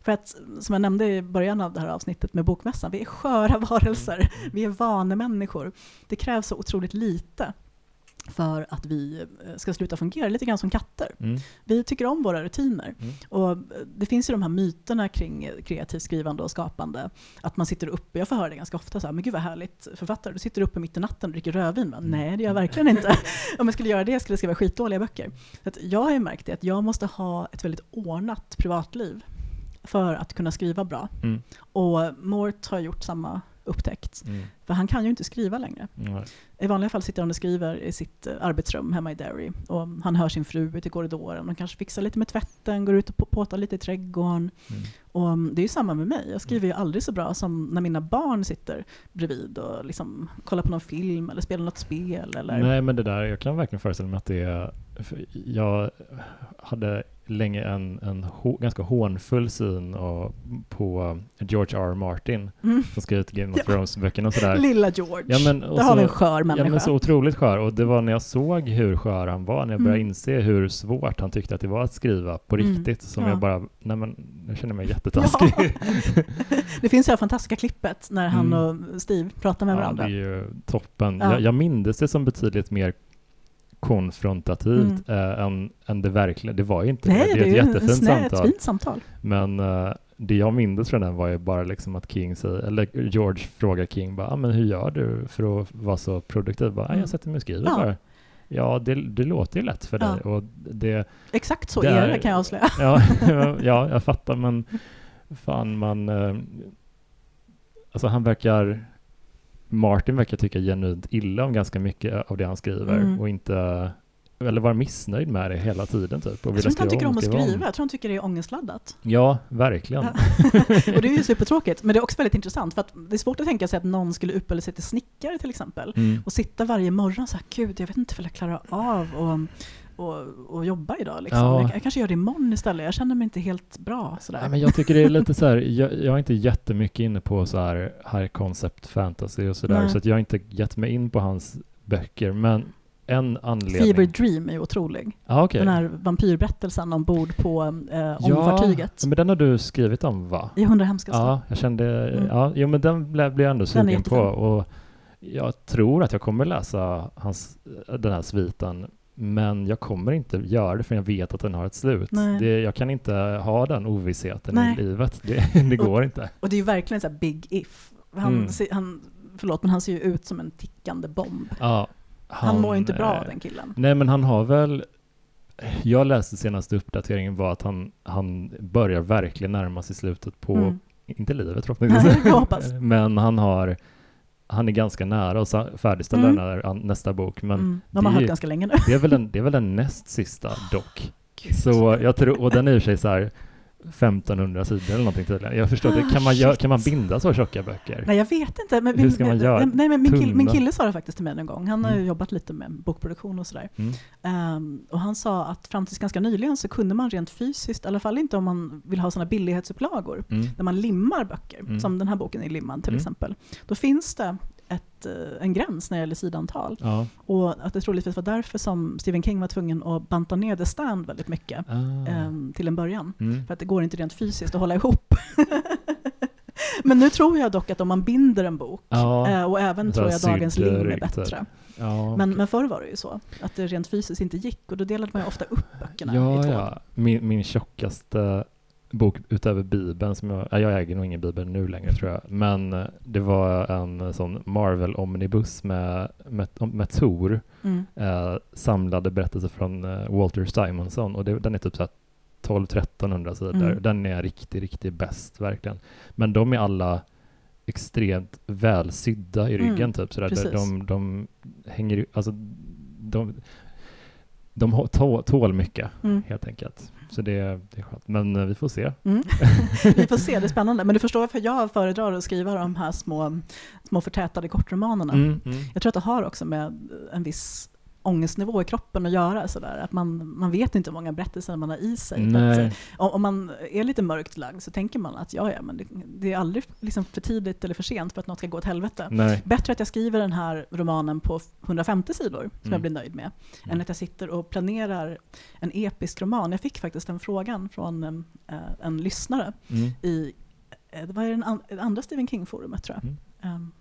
Mm. För att, som jag nämnde i början av det här avsnittet med bokmässan, vi är sköra varelser, Mm. vi är vanemänniskor. Det krävs så otroligt lite för att vi eh, ska sluta fungera, lite grann som katter. Mm. Vi tycker om våra rutiner. Mm. Och eh, det finns ju de här myterna kring eh, kreativt skrivande och skapande. Att man sitter uppe, jag får höra det ganska ofta, så här, men gud vad härligt författare, du sitter uppe mitt i natten och dricker rödvin. Men, Mm. Nej, det gör jag verkligen inte. Om jag skulle göra det skulle jag skriva skitdåliga böcker. Så att jag har ju märkt det, att jag måste ha ett väldigt ordnat privatliv för att kunna skriva bra. Mm. Och Mort har gjort samma upptäckt. Mm. För han kan ju inte skriva längre. Nej. I vanliga fall sitter han och skriver i sitt eh, arbetsrum hemma i Derry. Och han hör sin fru ute i korridoren och kanske fixar lite med tvätten, går ut och på- påtar lite i trädgården. Mm. Och mm, det är ju samma med mig. Jag skriver ju aldrig så bra som när mina barn sitter bredvid och liksom kollar på någon film eller spelar något spel. Eller... Nej, men det där, jag kan verkligen föreställa mig att det är... Jag hade länge en, en hå, ganska hånfull syn och, på George R. R. Martin Mm. som skrivit Game of. Thrones-böckerna och sådär. Lilla George. Ja, men, Där har vi en så, skör ja, människa. men så otroligt skör. Och det var när jag såg hur skör han var, när jag började Mm. inse hur svårt han tyckte att det var att skriva på Mm. riktigt, som Ja. jag bara, nej men nu känner jag mig jättetaskig. det finns det här fantastiska klippet när han Mm. och Steve pratar med Ja, det varandra. är ju toppen. Ja. Jag, jag mindes det som betydligt mer konfrontativt äh, än, än det verkligen, det var ju inte Mm. Nej, det. Det är ett jättefint samtal. fint samtal. Men eh, det jag mindes från den var ju bara liksom att King säger, eller George frågar King bara, ah, men hur gör du för att vara så produktiv? Bara, ah, Mm. jag sätter mig och skriver Ja. bara. Ja, det, det låter ju lätt för dig. Och det, Exakt så Det är är- det kan jag avslöja. ja, ja, jag fattar, men fan man... eh, Alltså han verkar... Martin verkar tycka genuint illa om ganska mycket av det han skriver Mm. och inte... Eller vara missnöjd med det hela tiden typ. Och Jag tror inte han tycker om att skriva skriva, jag tror han tycker det är ångestladdat. Ja, verkligen. Ja. och det är ju supertråkigt, men det är också väldigt intressant för att det är svårt att tänka sig att någon skulle utbilda sig till snickare till exempel Mm. och sitta varje morgon så här, gud jag vet inte om jag klarar av och, och, och jobba idag liksom. Ja. Jag, jag kanske gör det imorgon istället, jag känner mig inte helt bra sådär. Ja, men jag tycker det är lite så här, jag, jag är inte jättemycket inne på så här high concept fantasy och sådär, så att jag har inte gett mig in på hans böcker, men en anledning... Fever Dream är otrolig. Ja, okej. Den här vampyrberättelsen ombord på eh, ångfartyget. Ja, men den har du skrivit om va? I Hundra hemskaste. Ja, jag kände, Mm. ja, jo men den blev, jag ändå sugen på och jag tror att jag kommer läsa hans, den här sviten men jag kommer inte göra det för jag vet att den har ett slut. Det, jag kan inte ha den ovissheten Nej. i livet. Det, det går inte. Och det är ju verkligen så här big if. Han, Mm. han, förlåt, men han ser ju ut som en tickande bomb. Ja, Han, mår ju inte bra eh, av den killen. Nej men han har väl jag läste senaste uppdateringen var att han, han börjar verkligen närma sig slutet på, Mm. inte livet förhoppningsvis, men han har han är ganska nära att färdigställa Mm. nästa bok, men mm. De har det hört ganska länge nu. det, är väl den, det är väl den näst sista dock. Så jag tror, och den är i sig så här 1500 sidor eller någonting tydligen. Jag förstår, Ah, kan, man kan man binda så tjocka böcker? Nej, jag vet inte. Men Hur min, ska man göra? Nej, men min, kill, min kille sa det faktiskt till mig en gång. Han har ju Mm. jobbat lite med bokproduktion och sådär. Mm. Ehm, och han sa att fram tills ganska nyligen så kunde man rent fysiskt, i alla fall inte om man vill ha sådana billighetsupplagor, Mm. när man limmar böcker, Mm. som den här boken är limmad till Mm. exempel, då finns det ett, eh, en gräns när det gäller sidantal. Ja. Och att det troligtvis var därför som Stephen King var tvungen att banta ner The Stand väldigt mycket Ah. ehm, till en början. Mm. För att det går inte rent fysiskt att hålla ihop. Men nu tror jag dock att om man binder en bok, Ja. eh, och även tror jag dagens lim är bättre. Ja. Men, men förr var det ju så, att det rent fysiskt inte gick och då delade man ju ofta upp böckerna i ja, två. ja. Min, min tjockaste bok utöver Bibeln, som jag, ja, jag äger nog ingen Bibel nu längre tror jag, men eh, det var en sån Marvel-omnibus med, med, med Tor, Mm. eh, samlade berättelser från eh, Walter Simonson och det, den är typ så här 12-1300 sidor. Mm. Den är riktigt, riktigt bäst verkligen. Men de är alla extremt välsydda i ryggen Mm, typ sådär. precis. De, de hänger ju- alltså de de tål mycket Mm. helt enkelt. Så det, det är skönt. Men eh, vi får se. Mm. Vi får se, det är spännande. Men du förstår varför jag föredrar att skriva de här små, små förtätade kortromanerna. Mm, mm. Jag tror att det har också med en viss ångestnivå i kroppen att göra. Sådär. Att man, man vet inte hur många berättelser man har i sig. Att, om, om man är lite mörkt lagd så tänker man att ja, ja, men det, det är aldrig liksom för tidigt eller för sent för att något ska gå åt helvete. Nej. Bättre att jag skriver den här romanen på 150 sidor, som Mm. jag blir nöjd med, än att jag sitter och planerar en episk roman. Jag fick faktiskt den frågan från eh, en lyssnare Mm. i eh, det var i den andra Stephen King-forumet tror jag. Mm. Ehm,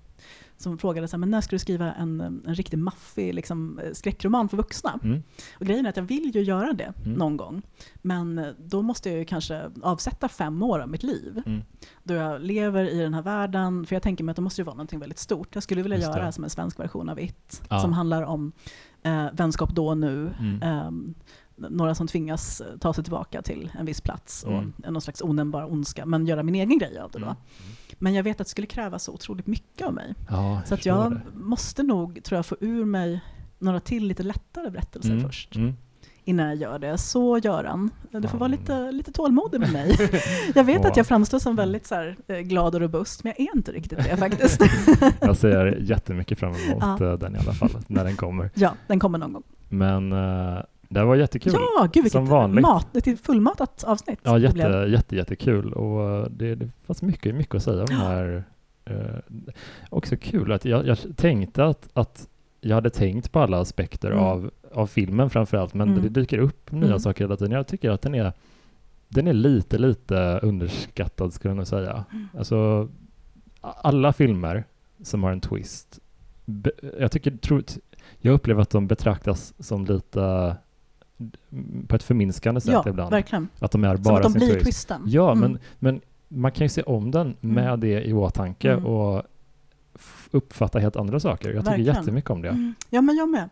som frågade så här, men när ska du skriva en, en riktigt maffig liksom, eh, skräckroman för vuxna? Mm. Och grejen är att jag vill ju göra det Mm. någon gång. Men eh, då måste jag ju kanske avsätta fem år av mitt liv. Mm. Då jag lever i den här världen. För jag tänker mig att det måste ju vara någonting väldigt stort. Jag skulle vilja Just göra det. som en svensk version av It. Ja. Som handlar om eh, vänskap då och nu. Mm. Ehm, några som tvingas eh, ta sig tillbaka till en viss plats och Mm. någon slags onämnbar ondska, men göra min egen grej av det då. Mm. Men jag vet att det skulle kräva så otroligt mycket av mig. Ja, Så att jag det. måste nog, tror jag, få ur mig några till lite lättare berättelser Mm. först. Mm. Innan jag gör det. Så Göran, du får vara lite, lite tålmodig med mig. Jag vet Ja. att jag framstår som väldigt så här, eh, glad och robust, men jag är inte riktigt det faktiskt. Jag ser jättemycket fram emot Ja. eh, den i alla fall, när den kommer. ja, den kommer någon gång. Men eh, det var jättekul. Ja, gud Som vilket vanligt. mat, ett fullmatat avsnitt. Ja, jätte, blev. jätte, jättekul. Och eh, det, det fanns mycket, mycket att säga om det här. Eh, också kul att jag, jag tänkte att, att jag hade tänkt på alla aspekter Mm. av, av filmen framförallt, men Mm. det dyker upp nya Mm. saker hela tiden. Jag tycker att den är, den är lite, lite underskattad skulle jag nog säga. Mm. Alltså, alla filmer som har en twist, be, jag tycker, tro, jag upplever att de betraktas som lite på ett förminskande sätt Ja, ibland. verkligen. Att de är Som bara att de blir twist. twisten. Ja, Mm. men, men man kan ju se om den med Mm. det i åtanke Mm. och uppfatta helt andra saker. Jag tycker Verkligen. jättemycket om det. Mm. Ja, men jag med.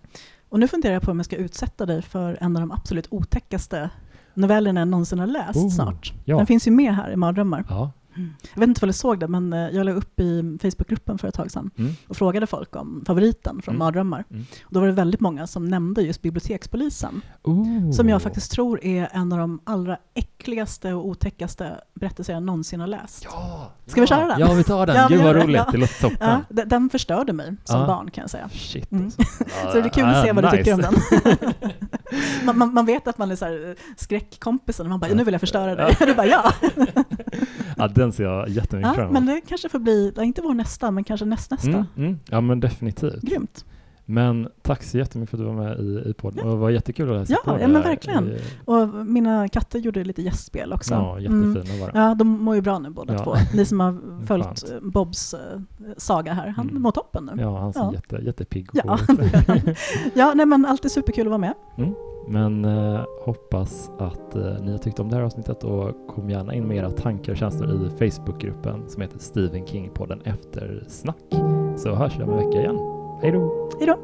Och nu funderar jag på om jag ska utsätta dig för en av de absolut otäckaste novellerna jag någonsin har läst Oh, snart. ja. Den finns ju med här i Mardrömmar. Ja. Jag vet inte om du såg det, men eh, jag la upp i Facebookgruppen för ett tag sedan Mm. och frågade folk om favoriten från Mm. Mardrömmar. Mm. Och då var det väldigt många som nämnde just Bibliotekspolisen, Ooh. som jag faktiskt tror är en av de allra äckligaste och otäckaste berättelser jag någonsin har läst. Ja! Ska vi köra den? Ja, vi tar den. Ja, Gud vad roligt. Ja. Det låter toppen. Ja, den, förstörde mig som Ja. barn kan jag säga. Shit Mm. alltså. Så det är kul att se Ah, vad du tycker om nice. den. man, man, man vet att man är så här, eh, skräckkompisen och man bara, nu vill jag förstöra dig. Du bara, ja. ja, den ser jag jättemycket ja. fram emot. Men det kanske får bli, ja, inte vår nästa, men kanske nästnästa. Mm, mm. Ja, men definitivt. Grymt. Men tack så jättemycket för att du var med i, i podden. Och det var jättekul att läsa Ja, på ja, men verkligen. i- Och mina katter gjorde lite gästspel också. Ja, Mm. jättefina var de. Ja, de mår ju bra nu båda Ja. två. Ni som har följt Bobs eh, saga här, han Mm. mår toppen nu. Ja, han ser Ja. Jätte, jättepigg och Ja. Ja, nej men alltid superkul att vara med. Men eh, hoppas att eh, ni har tyckt om det här avsnittet och kom gärna in med era tankar och känslor i Facebookgruppen som heter Stephen King-podden Eftersnack. Så hörs vi om en vecka igen. Hej då! Hej då!